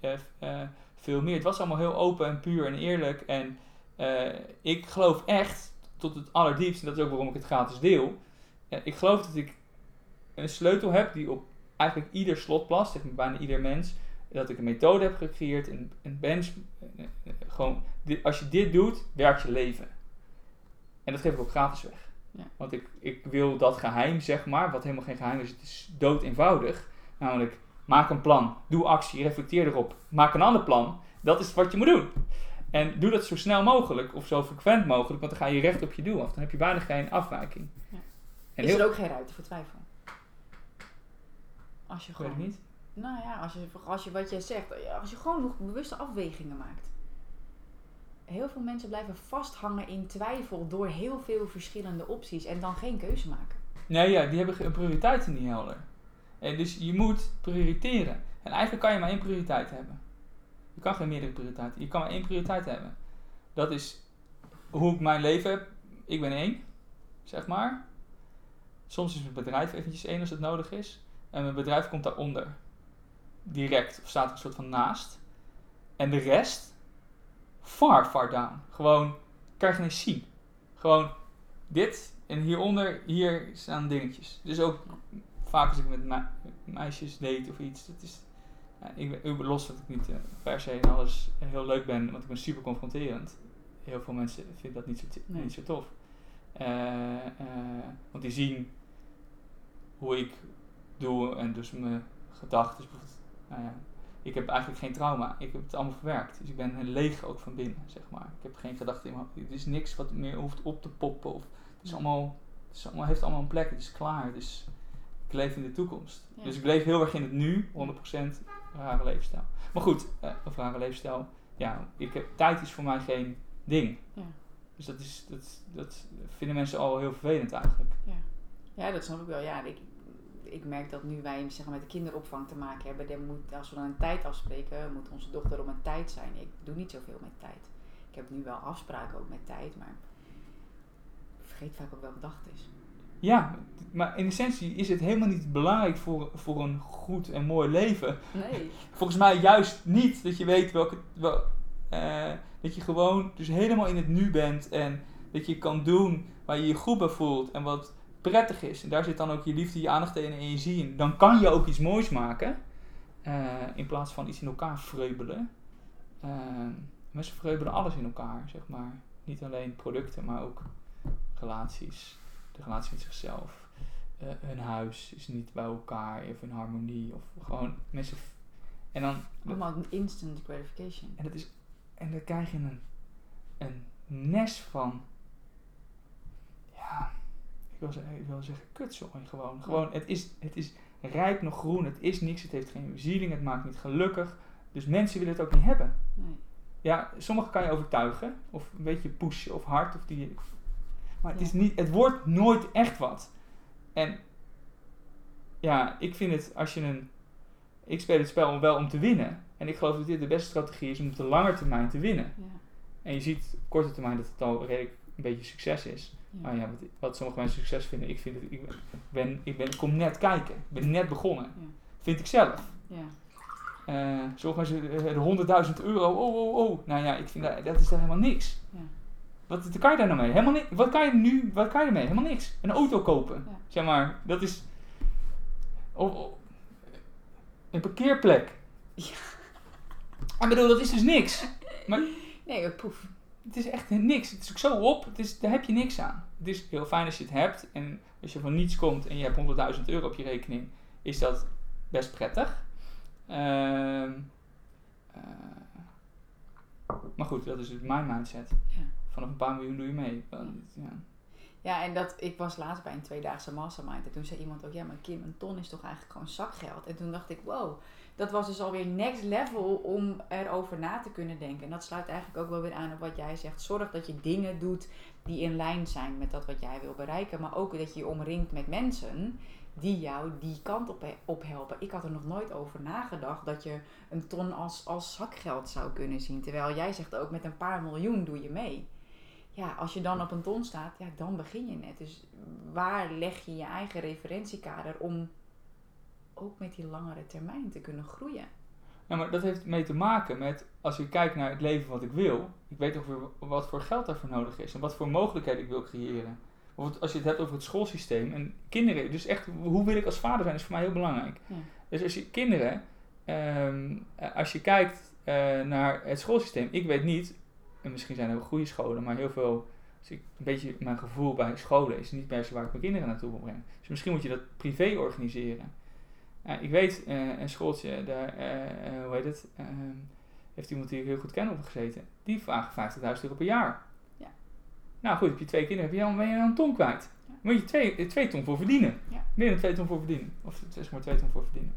eh, eh, veel meer. Het was allemaal heel open en puur en eerlijk. En eh, ik geloof echt tot het allerdiepst, en dat is ook waarom ik het gratis deel. ik geloof dat ik een sleutel heb die op eigenlijk ieder slot plast, zeg maar bijna ieder mens. Dat ik een methode heb gecreëerd, een, een bench. gewoon, als je dit doet, werkt je leven. En dat geef ik ook gratis weg. Ja. Want ik, ik wil dat geheim, zeg maar, wat helemaal geen geheim is, het is dood eenvoudig. Namelijk, maak een plan, doe actie, reflecteer erop, maak een ander plan. Dat is wat je moet doen. En doe dat zo snel mogelijk of zo frequent mogelijk, want dan ga je recht op je doel af. Dan heb je bijna geen afwijking. Ja. En is heel er ook geen ruimte voor twijfel? Als je gewoon... niet. Nou ja, als je, als je wat jij zegt, als je gewoon nog bewuste afwegingen maakt. Heel veel mensen blijven vasthangen in twijfel door heel veel verschillende opties en dan geen keuze maken. Nee, ja, die hebben prioriteiten niet helder. En dus je moet prioriteren. En eigenlijk kan je maar één prioriteit hebben. Je kan geen meerdere prioriteiten. Je kan maar één prioriteit hebben. Dat is hoe ik mijn leven heb. Ik ben één, zeg maar. Soms is mijn bedrijf eventjes één als het nodig is. En mijn bedrijf komt daaronder. Direct. Of staat er een soort van naast. En de rest, far, far down. Gewoon, kan je geen eens zien. Gewoon dit en hieronder, hier staan dingetjes. Dus ook vaak als ik met me- meisjes date of iets, dat is, ja, ik ben los dat ik niet eh, per se in alles heel leuk ben, want ik ben super confronterend. Heel veel mensen vinden dat niet zo, Nee. niet zo tof. Eh, eh, want die zien hoe ik doe en dus mijn gedachten. Nou ja, ik heb eigenlijk geen trauma. Ik heb het allemaal verwerkt. Dus ik ben leeg ook van binnen, zeg maar. Ik heb geen gedachten in mijn hoofd. Er is niks wat meer hoeft op te poppen. Of, het, is allemaal, het is allemaal, heeft allemaal een plek. Het is klaar. Dus ik leef in de toekomst. Ja. Dus ik leef heel erg in het nu, 100% rare levensstijl. Maar goed, eh, of rare levensstijl. Ja, ik heb, tijd is voor mij geen ding. Ja. Dus dat, is, dat, dat vinden mensen al heel vervelend eigenlijk. Ja, dat snap ik wel. Ja, ik, ik merk dat nu wij zeg maar, met de kinderopvang te maken hebben, dan moet, als we dan een tijd afspreken, moet onze dochter om een tijd zijn. Ik doe niet zoveel met tijd. Ik heb nu wel afspraken ook met tijd, maar ik vergeet vaak ook welke dag het is. Ja, maar in essentie is het helemaal niet belangrijk voor, voor een goed en mooi leven. Nee. Volgens mij juist niet dat je weet welke. Wel, eh, dat je gewoon dus helemaal in het nu bent en dat je kan doen waar je je goed bij voelt en wat prettig is. En daar zit dan ook je liefde, je aandacht en je in. Dan kan je ook iets moois maken eh, in plaats van iets in elkaar vreubelen. Eh, mensen vreubelen alles in elkaar, zeg maar. Niet alleen producten, maar ook relaties. De relatie met zichzelf. Eh, hun huis is niet bij elkaar of in harmonie. Of gewoon mensen. En dan. Allemaal een instant gratification. En, dat is, en dan krijg je een, een nes van. Ja, wil, ik wil zeggen kutzooi gewoon. Gewoon, het is, het is rijp nog groen, het is niks, het heeft geen bezieling, het maakt niet gelukkig. Dus mensen willen het ook niet hebben. Nee. Ja, sommige kan je overtuigen, of een beetje pushen of hard, of die. Maar het, Ja. is niet, het wordt nooit echt wat. En ja, ik vind het als je een. Ik speel het spel wel om te winnen. En ik geloof dat dit de beste strategie is om op de lange termijn te winnen. Ja. En je ziet op korte termijn dat het al redelijk een beetje succes is. Ja. Maar ja, wat, wat sommige mensen succes vinden, ik vind het. Ik ben, ik ben, ik kom net kijken. Ik ben net begonnen. Ja. Vind ik zelf. Ja. Eh sommige mensen, de 100.000 euro, oh, oh, oh. Nou ja, ik vind dat, dat is daar helemaal niks. Ja. Wat, wat kan je daar nou mee? Helemaal niks. Wat kan je nu, wat kan je ermee? Helemaal niks. Een auto kopen. Zeg maar, dat is... Of, of- een parkeerplek. Ja. Ik bedoel, dat is dus niks. Nee, maar poef. Het is echt niks. Het is ook zo op. Het is, daar heb je niks aan. Het is heel fijn als je het hebt. En als je van niets komt en je hebt 100.000 euro op je rekening, is dat best prettig. Ehm, eh, maar goed, dat is dus mijn mindset. Ja. Vanaf een paar miljoen doe je mee. Ja. Ja, en dat, ik was laatst bij een tweedaagse mastermind. En toen zei iemand ook, ja, maar Kim, een ton is toch eigenlijk gewoon zakgeld? En toen dacht ik, wow, dat was dus alweer next level om erover na te kunnen denken. En dat sluit eigenlijk ook wel weer aan op wat jij zegt. Zorg dat je dingen doet die in lijn zijn met dat wat jij wil bereiken. Maar ook dat je je omringt met mensen die jou die kant op, helpen. Ik had er nog nooit over nagedacht dat je een ton als, als zakgeld zou kunnen zien. Terwijl jij zegt ook met een paar miljoen doe je mee ja, als je dan op een ton staat, ja, dan begin je net. Dus waar leg je je eigen referentiekader om ook met die langere termijn te kunnen groeien? Ja, maar dat heeft mee te maken met, als je kijkt naar het leven wat ik wil, ik weet ongeveer wat voor geld daarvoor nodig is en wat voor mogelijkheden ik wil creëren. Bijvoorbeeld als je het hebt over het schoolsysteem en kinderen, dus echt, hoe wil ik als vader zijn, is voor mij heel belangrijk. Ja. Dus als je kinderen, ehm, eh, als je kijkt eh, naar het schoolsysteem, ik weet niet, en misschien zijn er goede scholen, maar heel veel, als ik een beetje mijn gevoel bij scholen is niet per se waar ik mijn kinderen naartoe wil brengen. Dus misschien moet je dat privé organiseren. Ja, ik weet, eh, een schooltje, daar, eh, eh, hoe heet het, ehm, heeft iemand die ik heel goed ken opgezeten. Die vragen 50.000 euro per jaar. Ja. Nou goed, heb je twee kinderen, heb je dan, ben je dan een ton kwijt. Ja. Moet je twee, twee ton voor verdienen. Ja. Meer dan twee ton voor verdienen. Of zeg maar twee ton voor verdienen.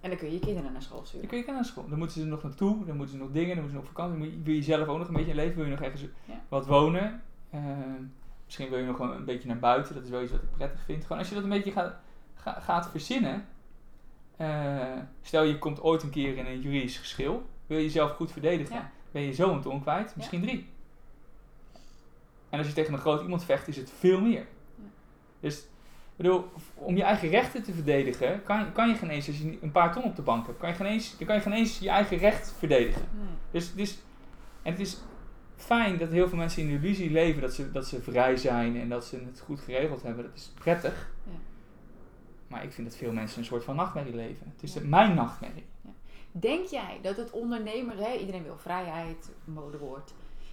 En dan kun je je kinderen naar school Dan sturen. kun je naar school. Dan moeten ze nog naartoe, dan moeten ze nog dingen, dan moeten ze nog vakantie. Dan moet je, wil je zelf ook nog een beetje leven, wil je nog ergens Ja. wat wonen. Misschien wil je nog wel een beetje naar buiten, dat is wel iets wat ik prettig vind. Gewoon als je dat een beetje gaat, ga- gaat verzinnen. eh, stel je komt ooit een keer in een juridisch geschil, wil je jezelf goed verdedigen. Ja. Ben je zo een ton kwijt, misschien drie. En als je tegen een groot iemand vecht, is het veel meer. Ja. Dus bedoel, om je eigen rechten te verdedigen, kan, kan je geen eens, als je een paar ton op de bank hebt, kan je geen eens, dan kan je geen eens je eigen recht verdedigen. Nee. Dus, dus, en het is fijn dat heel veel mensen in de illusie leven dat ze, dat ze vrij zijn en dat ze het goed geregeld hebben. Dat is prettig. Ja. Maar ik vind dat veel mensen een soort van nachtmerrie leven. Het is Ja. de- mijn nachtmerrie. Denk jij dat het ondernemer, hè, iedereen wil vrijheid, modewoord.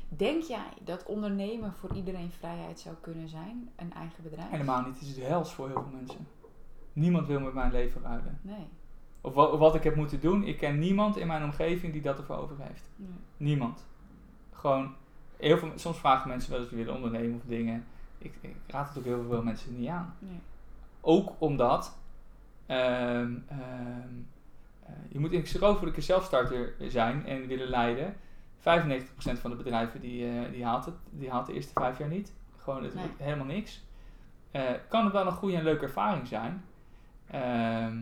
Denk jij dat ondernemen voor iedereen vrijheid zou kunnen zijn? Een eigen bedrijf? Helemaal niet. Het is hels voor heel veel mensen. Niemand wil met mijn leven ruilen. Nee. Of wa- of wat ik heb moeten doen. Ik ken niemand in mijn omgeving die dat ervoor over heeft. Nee. Niemand. Gewoon, heel veel, soms vragen mensen wel eens willen ondernemen of dingen. Ik, ik raad het ook heel veel mensen niet aan. Nee. Ook omdat ehm, ehm, eh, je moet de zelfstarter zijn en willen leiden. 95% van de bedrijven die, eh, die, haalt het, die haalt de eerste vijf jaar niet. Gewoon het, Nee. helemaal niks. Eh, kan het wel een goede en leuke ervaring zijn. Ehm,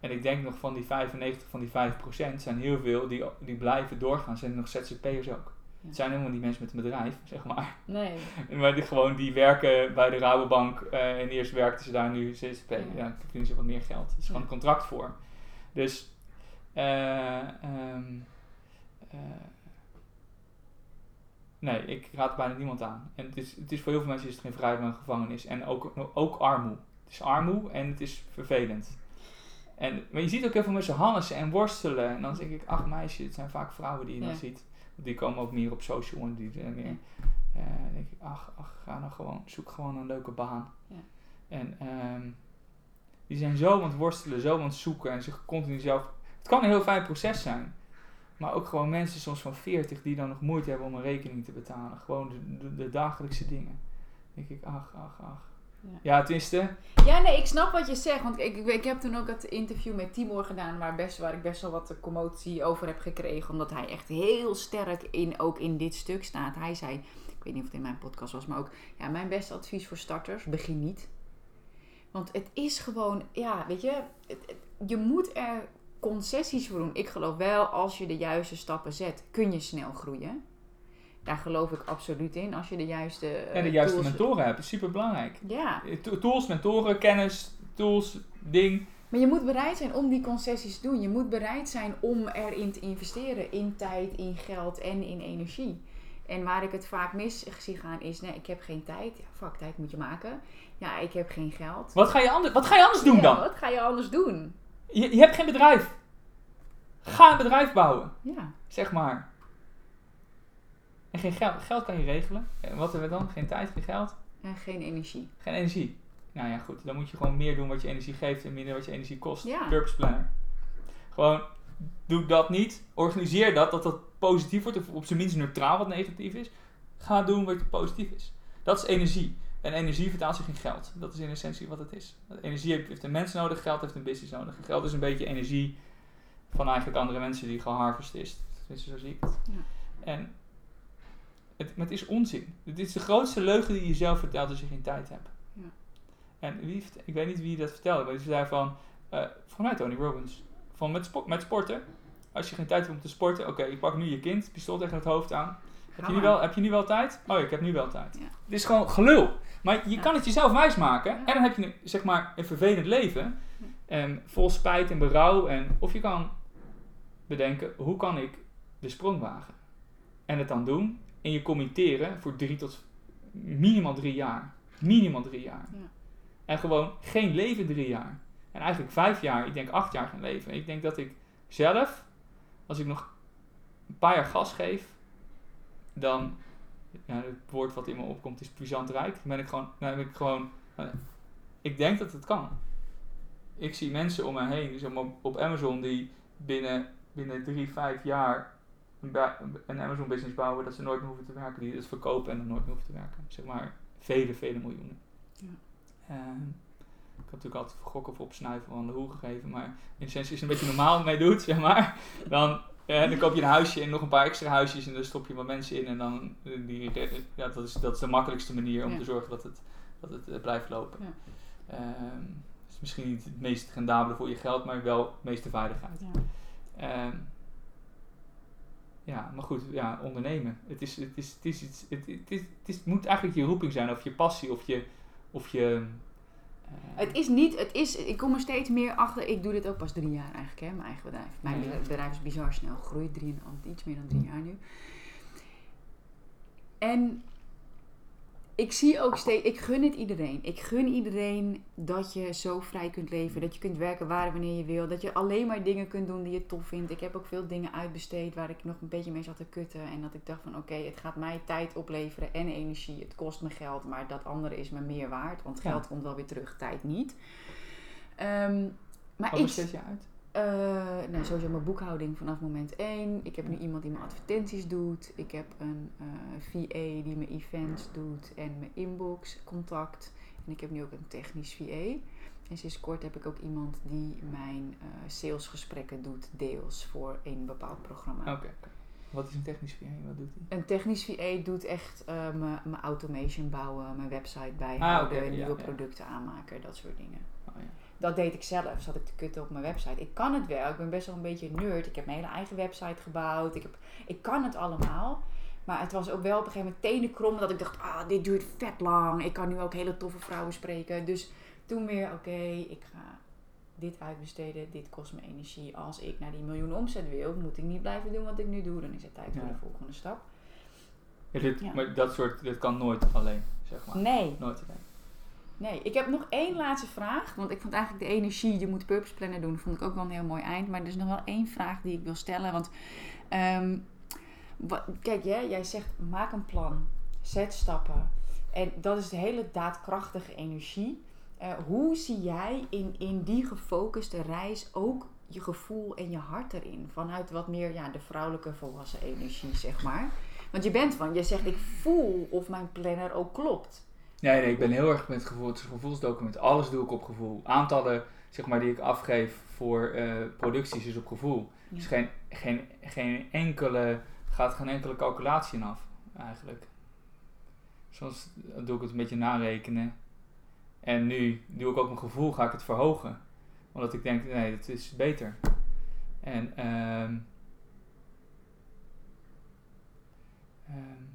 en ik denk nog van die 95, van die 5% zijn heel veel die, die blijven doorgaan. Zijn nog ZZP'ers ook. Het zijn helemaal niet mensen met een bedrijf, zeg maar. Nee. Maar die, gewoon, die werken bij de Rabobank eh, en eerst werkten ze daar nu ZZP. Ja, Ja. dan verdienen ze wat meer geld. Het is gewoon een contractvorm. Dus, eh, ehm, eh, nee, ik raad bijna niemand aan. En het is, het is voor heel veel mensen is het geen vrijheid, maar een gevangenis. En ook, ook armoe. Het is armoe en het is vervelend. En, maar je ziet ook heel veel mensen hannissen en worstelen. En dan denk ik, ach meisje, het zijn vaak vrouwen die je dan Ja. ziet. Die komen ook meer op social en die meer. Ja. Denk ik, ach, ach, ga nou gewoon, zoek gewoon een leuke baan. Ja. En ehm, die zijn zo aan het worstelen, zo aan het zoeken en zich continu zelf. Het kan een heel fijn proces zijn. Maar ook gewoon mensen soms van 40 die dan nog moeite hebben om een rekening te betalen. Gewoon de, de, de dagelijkse dingen. Dan denk ik, ach, ach, ach. Ja. Ja, tenminste. Ja, nee, ik snap wat je zegt. Want ik, ik, heb toen ook het interview met Timor gedaan, waar, best, waar ik best wel wat commotie over heb gekregen. Omdat hij echt heel sterk in, ook in dit stuk staat. Hij zei, ik weet niet of het in mijn podcast was, maar ook, ja, mijn beste advies voor starters, begin niet. Want het is gewoon, ja, weet je, het- het- je moet er concessies voor doen. Ik geloof wel, als je de juiste stappen zet, kun je snel groeien. Daar geloof ik absoluut in. Als je de juiste eh, En de juiste tools- mentoren hebt, is super belangrijk. Ja, Tools, mentoren, kennis, tools, ding. Maar je moet bereid zijn om die concessies te doen. Je moet bereid zijn om erin te investeren. In tijd, in geld en in energie. En waar ik het vaak mis zie gaan is... Nee, ik heb geen tijd. Ja, fuck, tijd moet je maken. Ja, ik heb geen geld. Wat ga je, ander, wat ga je anders doen Ja, dan? Wat ga je anders doen? Je, je hebt geen bedrijf. Ga een bedrijf bouwen, Ja, zeg maar. En geen geld. Geld kan je regelen. En wat hebben we dan? Geen tijd, geen geld, en geen energie. geen energie. Nou ja, goed. Dan moet je gewoon meer doen wat je energie geeft en minder wat je energie kost. Ja. Purpose planner. Gewoon, doe dat niet. Organiseer dat, dat dat positief wordt. Of op zijn minst neutraal wat negatief is. Ga doen wat positief is. Dat is energie. En energie vertaalt zich in geld. Dat is in essentie wat het is. Energie heeft een mens nodig, geld heeft een business nodig. Geld is een beetje energie van eigenlijk andere mensen die geharvest is. Zo zie ik het. Ja. En het, maar het is onzin. Het is de grootste leugen die je zelf vertelt als je geen tijd hebt. Ja. En wie, ik weet niet wie dat vertelde, maar die zei van, eh volgens mij Tony Robbins, van met, met sporten. Als je geen tijd hebt om te sporten, oké, je pakt nu je kind, pistool tegen het hoofd aan. Heb je, nu wel, heb je nu wel tijd? Oh, ik heb nu wel tijd. Ja. Het is gewoon gelul. Maar je Ja. kan het jezelf wijsmaken. Ja. En dan heb je zeg maar, een vervelend leven. En vol spijt en berouw. En, of je kan bedenken, hoe kan ik de sprong wagen? En het dan doen. En je committeren voor drie tot minimaal drie jaar. Minimaal drie jaar. Ja. En gewoon geen leven drie jaar. En eigenlijk vijf jaar, ik denk acht jaar gaan leven. Ik denk dat ik zelf, als ik nog een paar jaar gas geef, dan, ja, het woord wat in me opkomt is puissant rijk. Dan ben ik gewoon, dan ben ik gewoon, eh, ik denk dat het kan. Ik zie mensen om me heen, dus op, op Amazon, die binnen, binnen drie, vijf jaar een, een Amazon business bouwen, dat ze nooit meer hoeven te werken, die het verkopen en dan nooit meer hoeven te werken. Zeg maar vele, vele miljoenen. Ja. Ehm, ik heb natuurlijk altijd gokken of opsnuiven van de hoe gegeven, maar in essentie is het een beetje normaal mee doet, zeg maar. Dan, eh, dan koop je een huisje en nog een paar extra huisjes en dan stop je wat mensen in en dan, eh, die, ja, dat, is, dat is de makkelijkste manier om Ja. te zorgen dat het, dat het eh, blijft lopen. Ja. Ehm, is misschien niet het meest rendabele voor je geld, maar wel het meeste veiligheid. Ja. Ehm, ja, maar goed, ja, ondernemen. Het, is, het, is, het, is iets, het, het, is, het, is, moet eigenlijk je roeping zijn, of je passie, of je. Of je eh, Het is niet, het is, ik kom er steeds meer achter. Ik doe dit ook pas drie jaar eigenlijk, hè, mijn eigen bedrijf. Mijn Ja. bedrijf is bizar snel gegroeid, drie, iets meer dan drie jaar nu. En ik zie ook steeds, ik gun het iedereen. Ik gun iedereen dat je zo vrij kunt leven. Dat je kunt werken waar en wanneer je wil. Dat je alleen maar dingen kunt doen die je tof vindt. Ik heb ook veel dingen uitbesteed waar ik nog een beetje mee zat te kutten. En dat ik dacht van oké, het gaat mij tijd opleveren en energie. Het kost me geld, maar dat andere is me meer waard. Want Ja. geld komt wel weer terug, tijd niet. Ehm, maar wat ik, je uit? Uh, nou, sowieso mijn boekhouding vanaf moment 1. Ik heb nu iemand die mijn advertenties doet. Ik heb een uh, VA die mijn events doet en mijn inbox contact. En ik heb nu ook een technisch VA. En sinds kort heb ik ook iemand die mijn uh, salesgesprekken doet, deels voor een bepaald programma. Oké. Wat is een technisch VA? Wat doet hij? Een technisch VA doet echt mijn automation bouwen, mijn website bijhouden, ah, okay. nieuwe ja, producten aanmaken, dat soort dingen. Oh, ja. Dat deed ik zelf, zat ik te kutten op mijn website. Ik kan het wel, ik ben best wel een beetje nerd. Ik heb mijn hele eigen website gebouwd. Ik, heb, ik kan het allemaal. Maar het was ook wel op een gegeven moment tenen krommen dat ik dacht, ah, dit duurt vet lang. Ik kan nu ook hele toffe vrouwen spreken. Dus toen weer, oké, okay, ik ga dit uitbesteden, dit kost me energie. Als ik naar die miljoen omzet wil, moet ik niet blijven doen wat ik nu doe. Dan is het tijd voor Ja. de volgende stap. Ja, dit, Ja. Maar dat soort, dit kan nooit alleen, zeg maar. Nee, Nooit alleen. Nee. Ik heb nog één laatste vraag. Want ik vond eigenlijk de energie, je moet purpose planner doen, vond ik ook wel een heel mooi eind. Maar er is nog wel één vraag die ik wil stellen. Want ehm, kijk, jij, jij zegt maak een plan, zet stappen. En dat is de hele daadkrachtige energie. Eh, hoe zie jij in, in die gefocuste reis ook je gevoel en je hart erin? Vanuit wat meer ja, de vrouwelijke volwassen energie, zeg maar. Want je bent van, je zegt ik voel of mijn planner ook klopt. Nee, nee, ik ben heel erg met gevoel. Het is een gevoelsdocument. Alles doe ik op gevoel. Aantallen zeg maar, die ik afgeef voor eh, producties is op gevoel. Ja. Dus geen, geen, geen enkele, gaat geen enkele calculatie in af, eigenlijk. Soms doe ik het een beetje narekenen. En nu doe ik ook mijn gevoel, ga ik het verhogen. Omdat ik denk, nee, het is beter. En ehm ehm,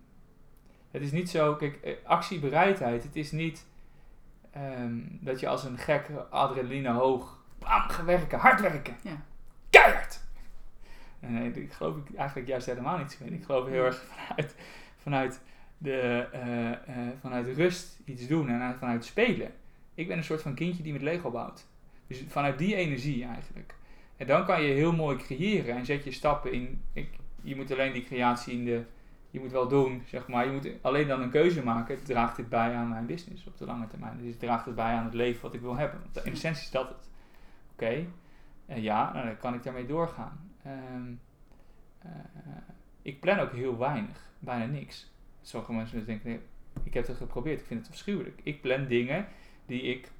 het is niet zo, kijk, eh, actiebereidheid, het is niet ehm, dat je als een gek adrenaline hoog, bam, gaan werken, hard werken. Ja. Keihard! Nee, ik geloof ik eigenlijk juist helemaal niet zo in. Ik geloof heel erg vanuit, vanuit, de, eh, eh, vanuit rust iets doen en vanuit spelen. Ik ben een soort van kindje die met Lego bouwt. Dus vanuit die energie eigenlijk. En dan kan je heel mooi creëren en zet je stappen in. Ik, je moet alleen die creatie in de. Je moet wel doen, zeg maar. Je moet alleen dan een keuze maken. Draagt dit bij aan mijn business op de lange termijn? Dus draagt het bij aan het leven wat ik wil hebben? Want in essentie is dat het. Oké, en ja, nou, dan kan ik daarmee doorgaan. Ehm, eh, ik plan ook heel weinig, bijna niks. Sommige mensen denken, nee, ik heb het geprobeerd, ik vind het afschuwelijk. Ik plan dingen die ik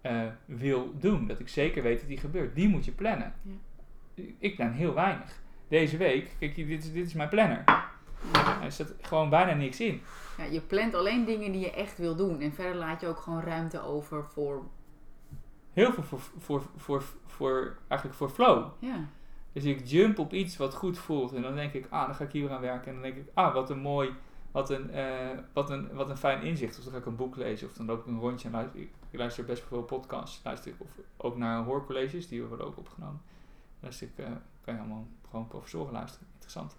eh, wil doen, dat ik zeker weet dat die gebeurt. Die moet je plannen. Ja. Ik plan heel weinig. Deze week, kijk, dit is, dit is mijn planner. Er zit gewoon bijna niks in. Ja, je plant alleen dingen die je echt wil doen. En verder laat je ook gewoon ruimte over voor... Heel veel voor, voor, voor, voor, eigenlijk voor flow. Ja, Dus ik jump op iets wat goed voelt. En dan denk ik, ah, dan ga ik hier aan werken. En dan denk ik, ah, wat een mooi, wat een, eh, wat een, wat een fijn inzicht. Of dan ga ik een boek lezen. Of dan loop ik een rondje en luister. Ik, ik luister best veel podcasts. Luister ik of ook naar hoorcolleges. Die worden ook opgenomen. Luister ik, eh, kan je allemaal gewoon professoren luisteren. Interessant.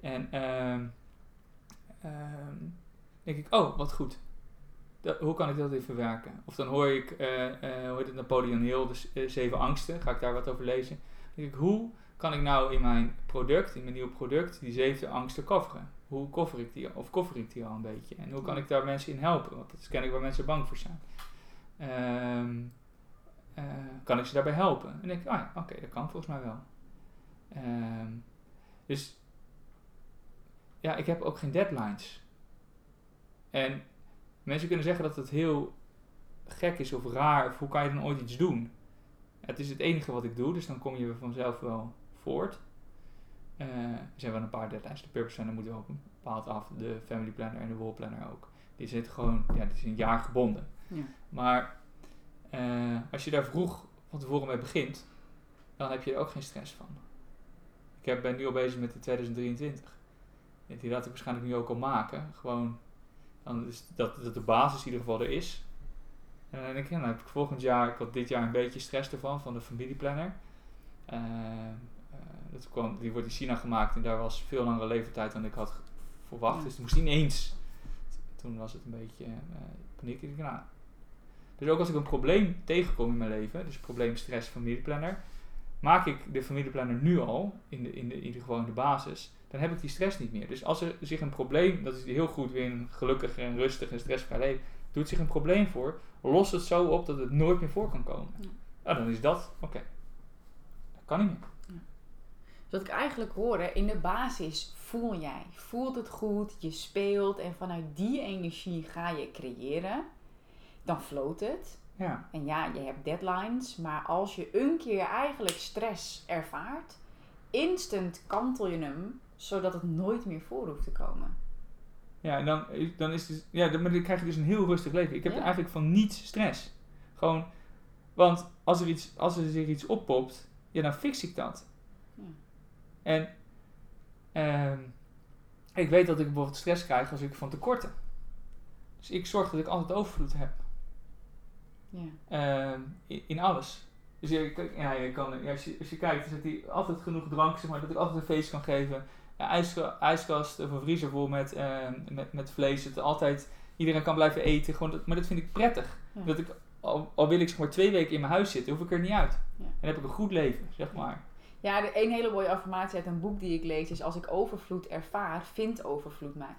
En ehm ehm, denk ik, oh, wat goed. Dat, hoe kan ik dat even verwerken? Of dan hoor ik, eh eh hoe heet het, Napoleon Hill, de eh, Zeven Angsten. Ga ik daar wat over lezen. Dan denk ik, hoe kan ik nou in mijn product, in mijn nieuw product, die zeven angsten coveren? Hoe cover ik die, of cover ik die al een beetje? En hoe kan ik daar mensen in helpen? Want dat is kennelijk waar mensen bang voor zijn. Ehm, eh, kan ik ze daarbij helpen? En denk ik, ah ja, oké, dat kan volgens mij wel. Dus ja, ik heb ook geen deadlines. En mensen kunnen zeggen dat het heel gek is of raar, of hoe kan je dan ooit iets doen? Het is het enige wat ik doe, dus dan kom je vanzelf wel voort. Eh, er zijn wel een paar deadlines. De purpose planner moet ook bepaald af. De family planner en de wall planner ook. Die zitten gewoon, ja, die zijn een jaar gebonden. ja. Maar eh, als je daar vroeg van tevoren mee begint, dan heb je er ook geen stress van. Ik heb, ben nu al bezig met de 2023. En die laat ik waarschijnlijk nu ook al maken. Gewoon, dan is dat, dat de basis in ieder geval er is. En dan denk ik, ja, dan heb ik volgend jaar, ik had dit jaar een beetje stress ervan, van de familieplanner. Eh, eh, dat kwam, die wordt in China gemaakt en daar was veel langere levertijd dan ik had verwacht. Ja. Dus het moest ineens. Toen was het een beetje eh paniek. Ik nou, dus ook als ik een probleem tegenkom in mijn leven, dus probleem stress familieplanner, maak ik de familieplanner nu al, in, de, in, de, in ieder geval in de basis, dan heb ik die stress niet meer. Dus als er zich een probleem, dat is heel goed weer een gelukkig en rustig en stressvrij leven, doet zich een probleem voor, los het zo op dat het nooit meer voor kan komen. Ja. Nou, dan is dat, oké. Dan kan niet meer. Dus wat ik eigenlijk hoor, hè, in de basis voel jij. Voelt het goed, je speelt en vanuit die energie ga je creëren. Dan floot het. Ja, En ja, je hebt deadlines, maar als je een keer eigenlijk stress ervaart, instant kantel je hem, zodat het nooit meer voor hoeft te komen. ja en dan, dan is het, ja, dan, maar dan krijg je dus een heel rustig leven. Ik heb Ja. eigenlijk van niets stress. Gewoon, want als er, iets, als er zich iets oppopt, ja, dan fix ik dat. Ja. En ehm, ik weet dat ik bijvoorbeeld stress krijg als ik van tekorten. Dus ik zorg dat ik altijd overvloed heb. Ja. Ehm, in, in alles. Dus je, ja, je kan, ja, als, je, als je kijkt, zit hij altijd genoeg drank, zeg maar, dat ik altijd een feest kan geven. Ijska- ijskast of een vriezer vol met, ehm, met, met vlees. Dat altijd iedereen kan blijven eten. Gewoon dat, maar dat vind ik prettig. Ja. Dat ik, al, al wil ik zeg maar twee weken in mijn huis zitten, hoef ik er niet uit. Ja. En dan heb ik een goed leven, zeg maar. Ja, de, een hele mooie affirmatie uit een boek die ik lees is: Als ik overvloed ervaar, vindt overvloed mij.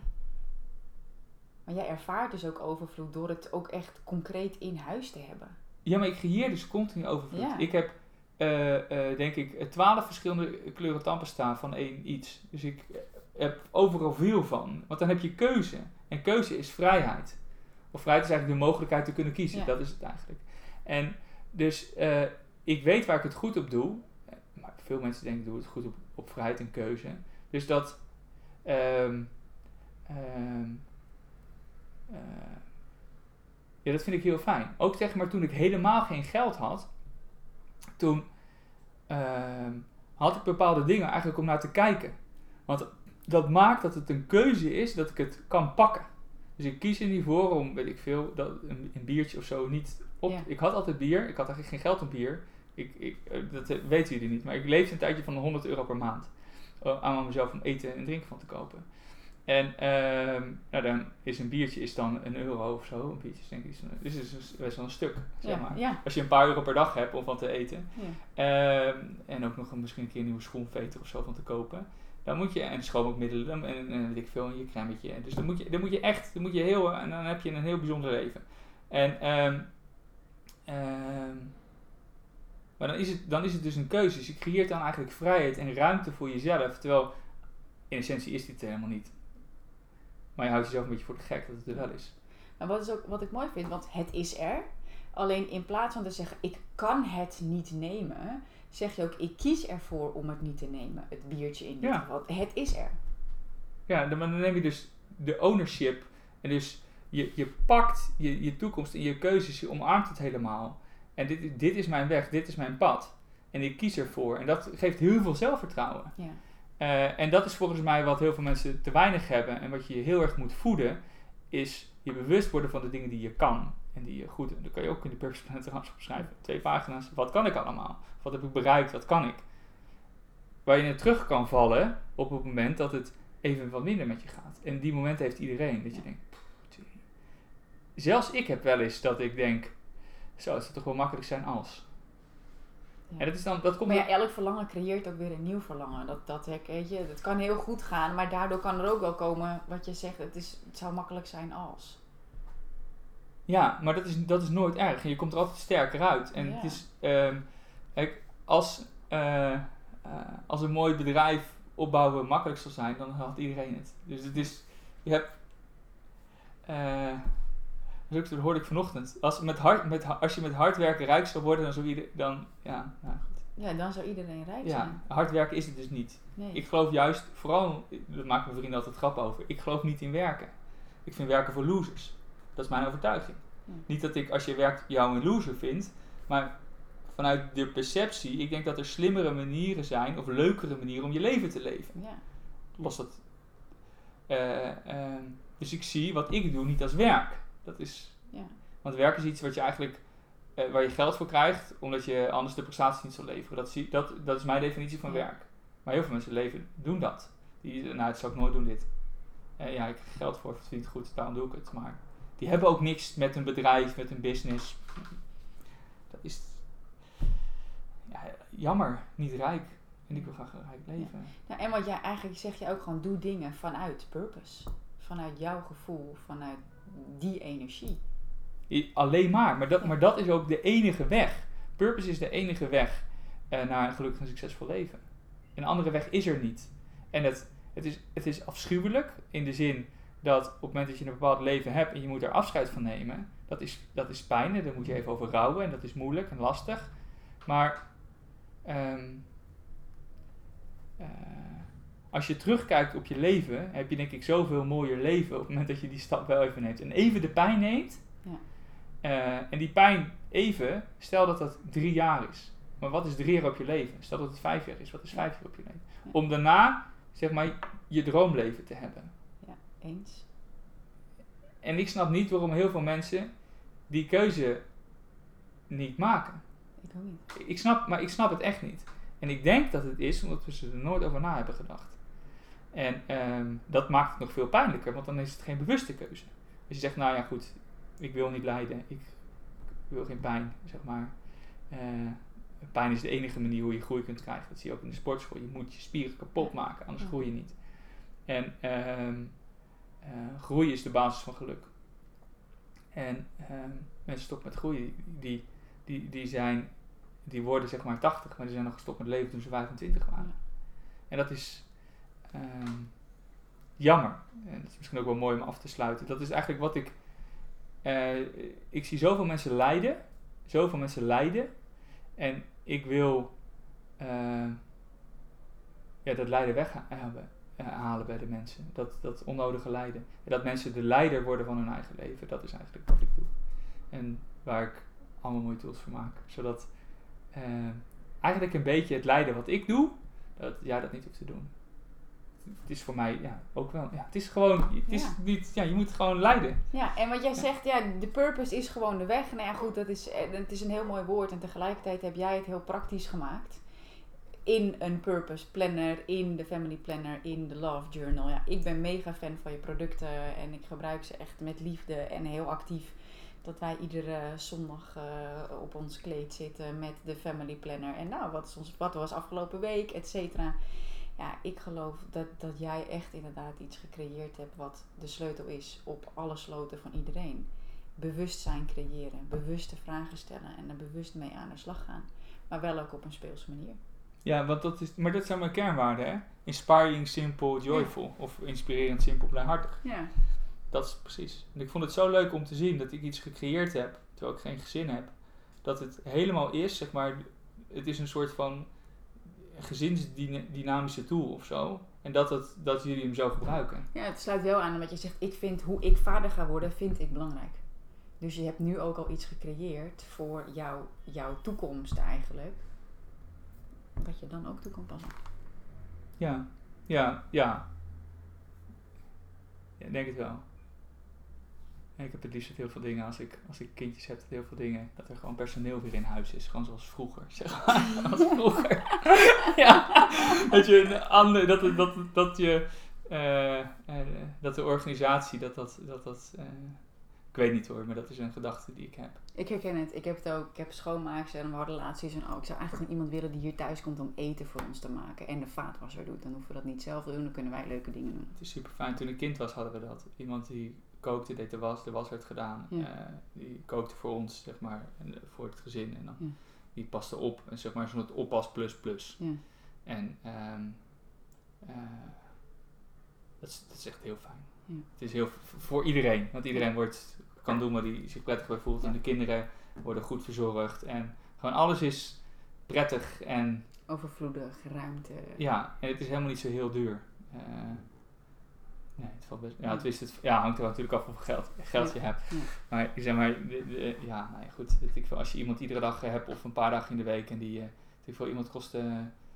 Maar jij ervaart dus ook overvloed door het ook echt concreet in huis te hebben. Ja, maar ik creëer dus continu overvloed. Ja. Ik heb, eh, eh, denk ik, twaalf verschillende kleuren tandpasta van één iets. Dus ik heb overal veel van. Want dan heb je keuze. En keuze is vrijheid. Of vrijheid is eigenlijk de mogelijkheid te kunnen kiezen. Ja. Dat is het eigenlijk. En dus eh, ik weet waar ik het goed op doe. Maar veel mensen denken, ik doe het goed op, op vrijheid en keuze. Dus dat... ehm, ehm, eh, ja, dat vind ik heel fijn. Ook zeg maar toen ik helemaal geen geld had, toen ehm, had ik bepaalde dingen eigenlijk om naar te kijken. Want dat maakt dat het een keuze is dat ik het kan pakken. Dus ik kies er niet voor om, weet ik veel, dat, een, een biertje of zo niet op. Ja. Ik had altijd bier, ik had eigenlijk geen geld op bier. Ik, ik, eh, dat eh, weten jullie niet, maar ik leefde een tijdje van 100 euro per maand. eh, aan mezelf om eten en drinken van te kopen. En ehm, nou, dan is een biertje is dan een euro of zo. Een biertje is denk ik, dus is dus best wel een stuk, zeg Ja, maar. ja, Als je een paar euro per dag hebt om van te eten. ja. ehm, en ook nog een, misschien een keer een nieuwe schoenveter of zo van te kopen. Dan moet je, en schoonmaakmiddelen en, en weet ik veel, en je crèmetje. Dus dan moet je, dan moet je echt, dan moet je heel, en dan heb je een heel bijzonder leven. En, ehm, maar dan is, het, dan is het dus een keuze. Dus je creëert dan eigenlijk vrijheid en ruimte voor jezelf. Terwijl, in essentie is dit helemaal niet. Maar je houdt jezelf een beetje voor de gek dat het er wel is. Maar wat, is ook, wat ik mooi vind, want het is er. Alleen in plaats van te zeggen, ik kan het niet nemen, zeg je ook, ik kies ervoor om het niet te nemen. Het biertje in dit Ja. geval. Het is er. Ja, dan, dan neem je dus de ownership. En dus je, je pakt je, je toekomst en je keuzes, je omarmt het helemaal. En dit, dit is mijn weg, dit is mijn pad. En ik kies ervoor. En dat geeft heel veel zelfvertrouwen. Ja. Eh, en dat is volgens mij wat heel veel mensen te weinig hebben. En wat je heel erg moet voeden, is je bewust worden van de dingen die je kan. En die je goed. Dat kan je ook in de Purpose trouwens opschrijven. Twee pagina's. Wat kan ik allemaal? Wat heb ik bereikt? Wat kan ik? Waar je naar terug kan vallen op het moment dat het even wat minder met je gaat. En die momenten heeft iedereen. Dat je denkt, zelfs ik heb wel eens dat ik denk, zo, het zou toch wel makkelijk zijn als. Ja. En dat is dan, dat komt Maar ja, elk verlangen creëert ook weer een nieuw verlangen. Dat, dat, weet je, het kan heel goed gaan, maar daardoor kan er ook wel komen wat je zegt. Het, is, het zou makkelijk zijn als. Ja, maar dat is, dat is nooit erg. En je komt er altijd sterker uit. En Ja. het is, ehm, kijk, als, eh, eh, als een mooi bedrijf opbouwen makkelijk zou zijn, dan had iedereen het. Dus het is, je hebt, eh, dat dat hoorde ik vanochtend. Als, met hard, met, als je met hard werken rijk zou worden, dan zou ieder, dan, ja, nou goed. Ja, dan zou iedereen rijk Ja, zijn. hard werken is het dus niet. Nee. Ik geloof juist, vooral, daar maken mijn vrienden altijd grap over, ik geloof niet in werken. Ik vind werken voor losers. Dat is mijn overtuiging. Ja. Niet dat ik als je werkt jou een loser vind, maar vanuit de perceptie, ik denk dat er slimmere manieren zijn, of leukere manieren om je leven te leven. ja. Los dat. eh, ehm, dus ik zie wat ik doe niet als werk. Dat is, Ja. want werk is iets wat je eigenlijk, eh, waar je geld voor krijgt, omdat je anders de prestatie niet zal leveren. Dat, zie, dat, dat is mijn definitie van Ja. werk. Maar heel veel mensen leven, doen dat. Die, nou, het zou ik nooit doen dit. Eh, ja, ik krijg geld voor, het vind ik goed, daarom doe ik het. Maar die hebben ook niks met een bedrijf, met een business. Dat is ja, jammer, niet rijk. En ik wil graag rijk leven. Nou, en wat jij eigenlijk zeg je ook gewoon, doe dingen vanuit purpose. Vanuit jouw gevoel, vanuit die energie. Alleen maar. Maar dat, maar dat is ook de enige weg. Purpose is de enige weg eh, naar een gelukkig en succesvol leven. Een andere weg is er niet. En het, het, is, het is afschuwelijk in de zin dat op het moment dat je een bepaald leven hebt en je moet er afscheid van nemen, dat is, dat is pijn en daar moet je even over rouwen en dat is moeilijk en lastig. Maar eh, als je terugkijkt op je leven, heb je denk ik zoveel mooier leven op het moment dat je die stap wel even neemt. En even de pijn neemt. Ja. Eh, en die pijn even, stel dat dat drie jaar is. Maar wat is drie jaar op je leven? Stel dat het vijf jaar is, wat is vijf jaar op je leven? Ja. Om daarna, zeg maar, je droomleven te hebben. Eens. En ik snap niet waarom heel veel mensen die keuze niet maken. Ik ook niet. Ik snap, maar ik snap het echt niet. En ik denk dat het is omdat we ze er nooit over na hebben gedacht. En ehm, dat maakt het nog veel pijnlijker, want dan is het geen bewuste keuze. Als je zegt, nou ja goed, ik wil niet lijden, ik wil geen pijn, zeg maar. Eh, pijn is de enige manier hoe je groei kunt krijgen. Dat zie je ook in de sportschool. Je moet je spieren kapot maken, anders groei je niet. En ehm, eh, groei is de basis van geluk. En ehm, mensen stoppen met groeien, die, die, die, zijn, die worden zeg maar 80, maar die zijn nog gestopt met leven toen ze 25 waren. En dat is ehm, jammer. En is misschien ook wel mooi om af te sluiten. Dat is eigenlijk wat ik. eh, ik zie zoveel mensen lijden. Zoveel mensen lijden. En ik wil eh, ja, dat lijden weghalen halen bij de mensen. Dat, dat onnodige lijden. En dat mensen de leider worden van hun eigen leven. Dat is eigenlijk wat ik doe. En waar ik allemaal tools voor maak. Zodat eh, eigenlijk een beetje het lijden wat ik doe, dat jij dat niet hoeft te doen. Het is voor mij ja, ook wel. Ja, het is gewoon. Het is Ja. niet, ja, je moet gewoon lijden. Ja, en wat jij zegt, ja, de purpose is gewoon de weg. Nou ja, goed, dat is, eh, het is een heel mooi woord. En tegelijkertijd heb jij het heel praktisch gemaakt. In een purpose planner, in de family planner, in de love journal. Ja, ik ben mega fan van je producten en ik gebruik ze echt met liefde en heel actief. Dat wij iedere zondag eh, op ons kleed zitten met de family planner. En nou, wat, is ons, wat was afgelopen week, et cetera. Ja, ik geloof dat, dat jij echt inderdaad iets gecreëerd hebt wat de sleutel is op alle sloten van iedereen. Bewustzijn creëren, bewuste vragen stellen en er bewust mee aan de slag gaan. Maar wel ook op een speelse manier. Ja, want dat is, maar dat zijn mijn kernwaarden, hè? Inspiring, simple, joyful. Of inspirerend, simpel, blijhartig. Ja. Dat is precies. En ik vond het zo leuk om te zien dat ik iets gecreëerd heb, terwijl ik geen gezin heb. Dat het helemaal is, zeg maar, het is een soort van gezinsdynamische tool of zo. En dat, het, dat jullie hem zo gebruiken. ja, het sluit wel aan wat je zegt. Ik vind hoe ik vader ga worden, vind ik belangrijk. Dus je hebt nu ook al iets gecreëerd voor jouw, jouw toekomst eigenlijk. Wat je dan ook toe kan passen. Ja, ja, ja. Ja, ik denk het wel. Ik heb het liefst heel veel dingen, als ik, als ik kindjes heb, dat heel veel dingen, dat er gewoon personeel weer in huis is. Gewoon zoals vroeger, zeg maar. Als vroeger. ja, dat je een ander, dat, dat, dat je, eh, eh, dat de organisatie, dat dat, dat, dat eh, ik weet niet hoor, maar dat is een gedachte die ik heb. Ik herken het. Ik heb het ook. Ik heb schoonmaakers en we hadden laatst iets en ook. Ik zou eigenlijk gewoon iemand willen die hier thuis komt om eten voor ons te maken. En de vaatwasser doet. Dan hoeven we dat niet zelf te doen. Dan kunnen wij leuke dingen doen. Het is super fijn. Toen ik kind was hadden we dat. Iemand die kookte, deed de was, de was werd gedaan. Ja. Eh, die kookte voor ons, zeg maar, en eh, voor het gezin. En dan, Ja. die paste op. En zeg maar zo'n oppas plus plus. Ja. En ehm, eh, dat, is, dat is echt heel fijn. Ja. Het is heel voor iedereen. Want iedereen wordt, kan doen waar hij zich prettig bij voelt. En de kinderen worden goed verzorgd. En gewoon alles is prettig en Overvloedig, ruimte. ja, en het is helemaal niet zo heel duur. Nee, het valt best. Ja, het wist het. Ja, hangt er natuurlijk af hoeveel geld, geld je hebt. Ja. Maar ik zeg maar, de, de- ja, nou ja, goed. ik als je iemand iedere dag eh, hebt of een paar dagen in de week en die, ik veel, iemand kost eh,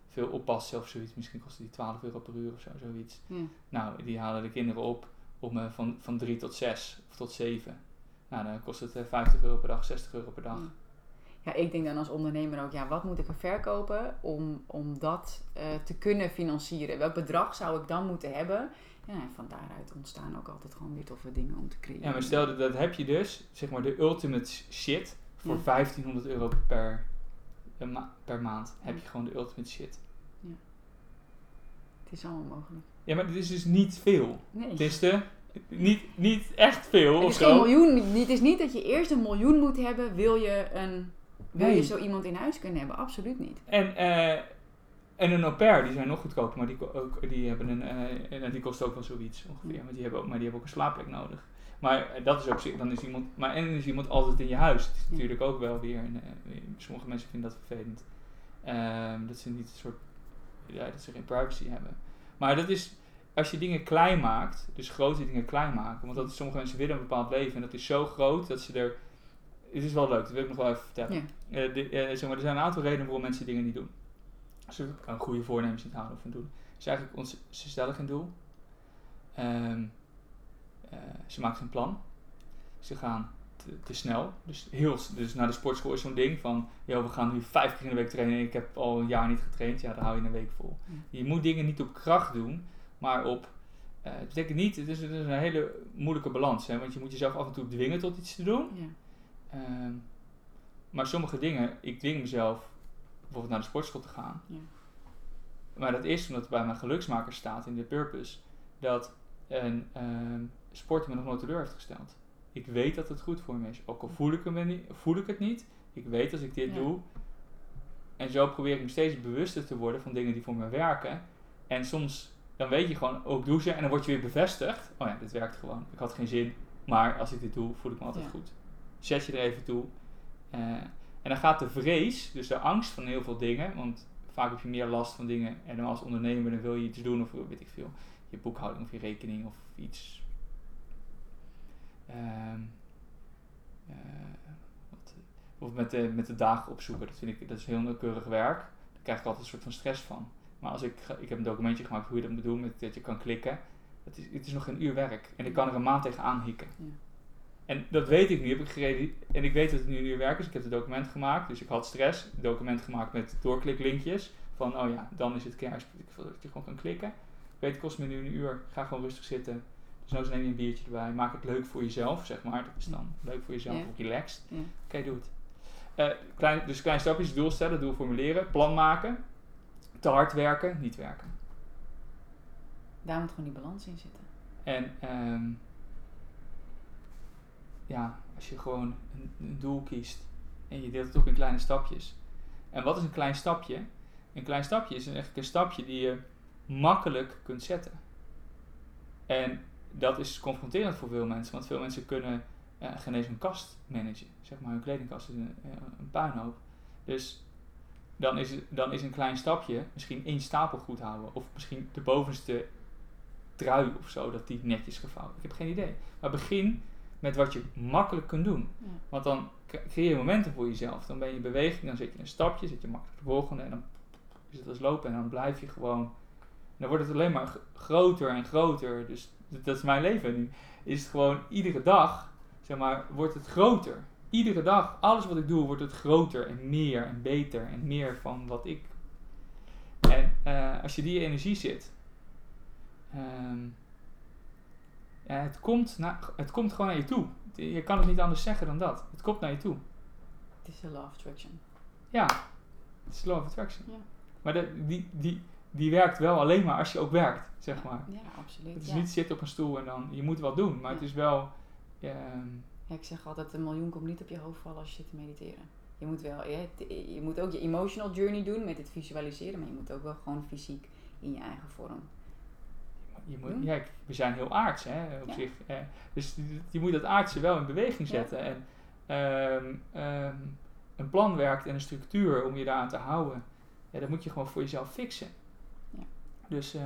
veel oppassen of zoiets. Misschien kost die 12 euro per uur of zo, zoiets. Nou, die halen de kinderen op om van, van 3 tot 6 of tot 7. Nou, dan kost het eh, 50 euro per dag, 60 euro per dag. Ja. Ik denk dan als ondernemer ook, ja, wat moet ik er verkopen om, om dat te kunnen financieren? Welk bedrag zou ik dan moeten hebben? Ja, en van daaruit ontstaan ook altijd gewoon weer toffe dingen om te creëren. Ja, maar stel dat, dat heb je dus, zeg maar de ultimate shit voor Ja. 1500 euro per, per, ma- per maand. Heb je gewoon de ultimate shit. Het is allemaal mogelijk. Ja, maar dit is dus niet veel. Nee. Het is de, niet, niet echt veel Het of is geen miljoen. Het is niet dat je eerst een miljoen moet hebben, wil je een Wil je zo iemand in huis kunnen hebben? Absoluut niet. En, eh, en een au pair, die zijn nog goedkoper, maar die, ook, die, hebben een, eh, en die kost ook wel zoiets ongeveer. Ja. Maar, die hebben ook, maar die hebben ook een slaapplek nodig. Maar eh, dat is ook, dan is iemand, maar en is iemand altijd in je huis. Het is natuurlijk ook wel weer, een, eh, sommige mensen vinden dat vervelend. Ehm, dat ze niet een soort, ja, dat ze geen privacy hebben. Maar dat is, als je dingen klein maakt, dus grote dingen klein maken, want dat is, sommige mensen willen een bepaald leven en dat is zo groot dat ze er, het is wel leuk, dat wil ik nog wel even vertellen. Ja. Eh, de, eh, zeg maar, er zijn een aantal redenen waarom mensen dingen niet doen. Een goede voornemens niet houden of van doen. Dus eigenlijk, ons, ze stellen geen doel. Ehm, eh, ze maken geen plan. Ze gaan te, te snel. Dus, heel, dus naar de sportschool is zo'n ding van... Yo, we gaan nu vijf keer in de week trainen. Ik heb al een jaar niet getraind. Ja, dan hou je een week vol. Je moet dingen niet op kracht doen, maar op... eh, het betekent niet... Het is, het is een hele moeilijke balans. Hè, want je moet jezelf af en toe dwingen tot iets te doen. Ja. Ehm, maar sommige dingen, ik dwing mezelf bijvoorbeeld naar de sportschool te gaan. Ja. Maar dat is omdat bij mijn geluksmaker staat in de purpose dat een sport me nog nooit teleur heeft gesteld. Ik weet dat het goed voor me is. Ook al voel ik, hem niet, voel ik het niet, ik weet als ik dit Ja. doe. En zo probeer ik me steeds bewuster te worden van dingen die voor me werken. En soms, dan weet je gewoon, ook douchen en dan word je weer bevestigd. Oh ja, dit werkt gewoon. Ik had geen zin, maar als ik dit doe, voel ik me altijd Ja. goed. Zet je er even toe. Eh, en dan gaat de vrees, dus de angst van heel veel dingen, want vaak heb je meer last van dingen en dan als ondernemer dan wil je iets doen of weet ik veel, je boekhouding of je rekening of iets. Ehm, eh, wat, of met de, met de dagen opzoeken, dat vind ik dat is heel nauwkeurig werk. Daar krijg ik altijd een soort van stress van. Maar als ik, ik heb een documentje gemaakt hoe je dat moet doen, met dat je kan klikken. Het is, het is nog geen uur werk en ik kan er een maand tegenaan hikken. Ja. En dat weet ik nu, heb ik gereden. En ik weet dat het nu een uur werk is. Ik heb het document gemaakt, dus ik had stress. Document gemaakt met doorkliklinkjes. Van, oh ja, dan is het kerst. Ik wil dat je gewoon kan klikken. Ik weet, het kost me nu een uur. Ga gewoon rustig zitten. Dus nou neem je een biertje erbij. Maak het leuk voor jezelf, zeg maar. Dat is dan leuk voor jezelf, Ja. relaxed. Ja. Oké, doe het. Eh, klein, dus kleine stapjes, doel stellen, doel formuleren, plan maken. Te hard werken, niet werken. Daar moet gewoon die balans in zitten. En ehm, ja, als je gewoon een, een doel kiest en je deelt het op in kleine stapjes. En wat is een klein stapje? Een klein stapje is eigenlijk een stapje die je makkelijk kunt zetten. En dat is confronterend voor veel mensen, want veel mensen kunnen geen eens hun kast managen. Zeg maar, hun kledingkast is een, eh, een puinhoop. Dus dan is, dan is een klein stapje misschien één stapel goed houden. Of misschien de bovenste trui of zo, dat die netjes gevouwen. Ik heb geen idee. Maar begin met wat je makkelijk kunt doen. Ja. Want dan cre- creëer je momenten voor jezelf. Dan ben je in beweging, dan zet je een stapje, zet je makkelijk de volgende en dan is het als lopen en dan blijf je gewoon. En dan wordt het alleen maar groter en groter. Dus dat is mijn leven nu. Is het gewoon iedere dag, zeg maar, wordt het groter. Iedere dag, alles wat ik doe, wordt het groter en meer en beter en meer van wat ik. En eh, als je die energie zit, ehm, het, komt na, het komt gewoon naar je toe. Je kan het niet anders zeggen dan dat. Het komt naar je toe. Het is de law of attraction. Ja, het is law of attraction. Ja. Maar de, die, die, die werkt wel alleen maar als je ook werkt, zeg maar. Ja, absoluut. Het is ja. niet zitten op een stoel en dan, je moet wat doen, maar het is wel, ehm, Ja, ik zeg altijd, een miljoen komt niet op je hoofd vallen als je zit te mediteren. Je moet wel, je, je moet ook je emotional journey doen met het visualiseren, maar je moet ook wel gewoon fysiek in je eigen vorm. Je moet, ja, we zijn heel aards, hè, op Ja. zich. Eh, dus je moet dat aardse wel in beweging Ja. zetten. En ehm, ehm, een plan werkt en een structuur om je daaraan te houden, ja, dat moet je gewoon voor jezelf fixen. Ja. Dus eh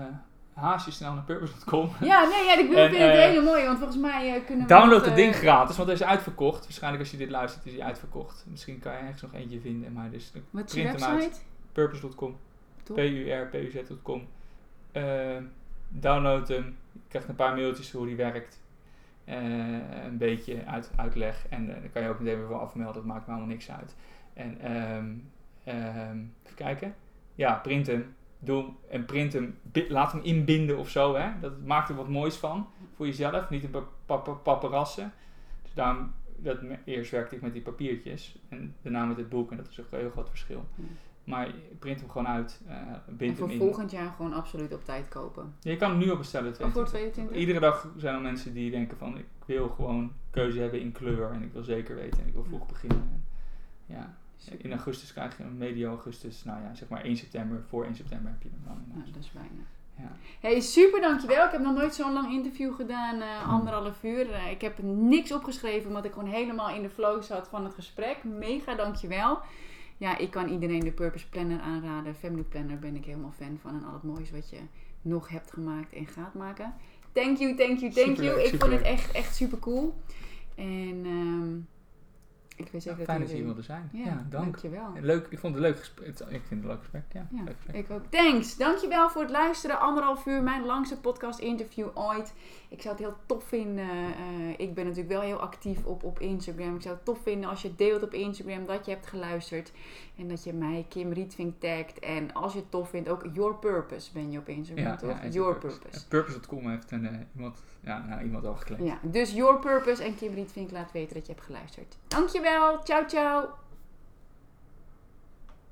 haast je snel naar purpose.com. Ja, nee, ja, ik vind En, het eh, hele mooie, want volgens mij eh, kunnen we... Download het ding gratis, want hij is uitverkocht. Waarschijnlijk als je dit luistert is hij uitverkocht. Misschien kan je ergens nog eentje vinden, maar dus Wat is je website? purpose.com. P-U-R-P-U-Z.com. Eh, download hem. Je krijgt een paar mailtjes hoe die werkt. Eh, een beetje uit, uitleg. En eh, dan kan je ook meteen weer afmelden. Dat maakt me allemaal niks uit. En ehm, ehm, even kijken. Ja, print hem. Doe en print hem. Laat hem inbinden of zo. Hè? Dat maakt er wat moois van. Voor jezelf. Niet een pa- pa- pa- paparassen. Dus daarom, dat, eerst werkte ik met die papiertjes. En daarna met het boek. En dat is ook een heel groot verschil. Ja. Maar print hem gewoon uit. En bind voor hem in. volgend jaar gewoon absoluut op tijd kopen. Je kan hem nu al bestellen. Of voor 22. 22? Iedere dag zijn er mensen die denken van ik wil gewoon keuze hebben in kleur en ik wil zeker weten en ik wil vroeg beginnen. En, ja, Super. In augustus krijg je een medio augustus, nou ja, zeg maar 1 september. Voor 1 september heb je hem dan. Nou, dat is bijna. Ja. Hey, super dankjewel. Ik heb nog nooit zo'n lang interview gedaan, eh, anderhalf uur. Eh, ik heb niks opgeschreven, omdat ik gewoon helemaal in de flow zat van het gesprek. Mega dankjewel. Ja, ik kan iedereen de Purpose Planner aanraden. Family Planner ben ik helemaal fan van. En al het moois wat je nog hebt gemaakt en gaat maken. Thank you, thank you, thank you. Ik vond het echt, echt super cool. En ehm, ik weet zeker Ja, fijn dat je hier wilde zijn. Ja, Ja, dank. dankjewel. Leuk, ik vond het een leuk gesprek. Ik vind het een leuk gesprek, ja. Ja, leuk gesprek. ik ook. Thanks. Dankjewel voor het luisteren. Anderhalf uur, mijn langste podcast interview ooit. Ik zou het heel tof vinden. eh, ik ben natuurlijk wel heel actief op, op Instagram. Ik zou het tof vinden als je deelt op Instagram dat je hebt geluisterd. En dat je mij, Kim Rietvink, tagt. En als je het tof vindt, ook Your Purpose ben je op Instagram, toch? is Your Purpose. Ja, Purpose.com heeft een, eh, iemand, ja, nou, iemand al geclaimd. Ja, dus Your Purpose en Kim Rietvink laat weten dat je hebt geluisterd. Dankjewel. Ciao, ciao.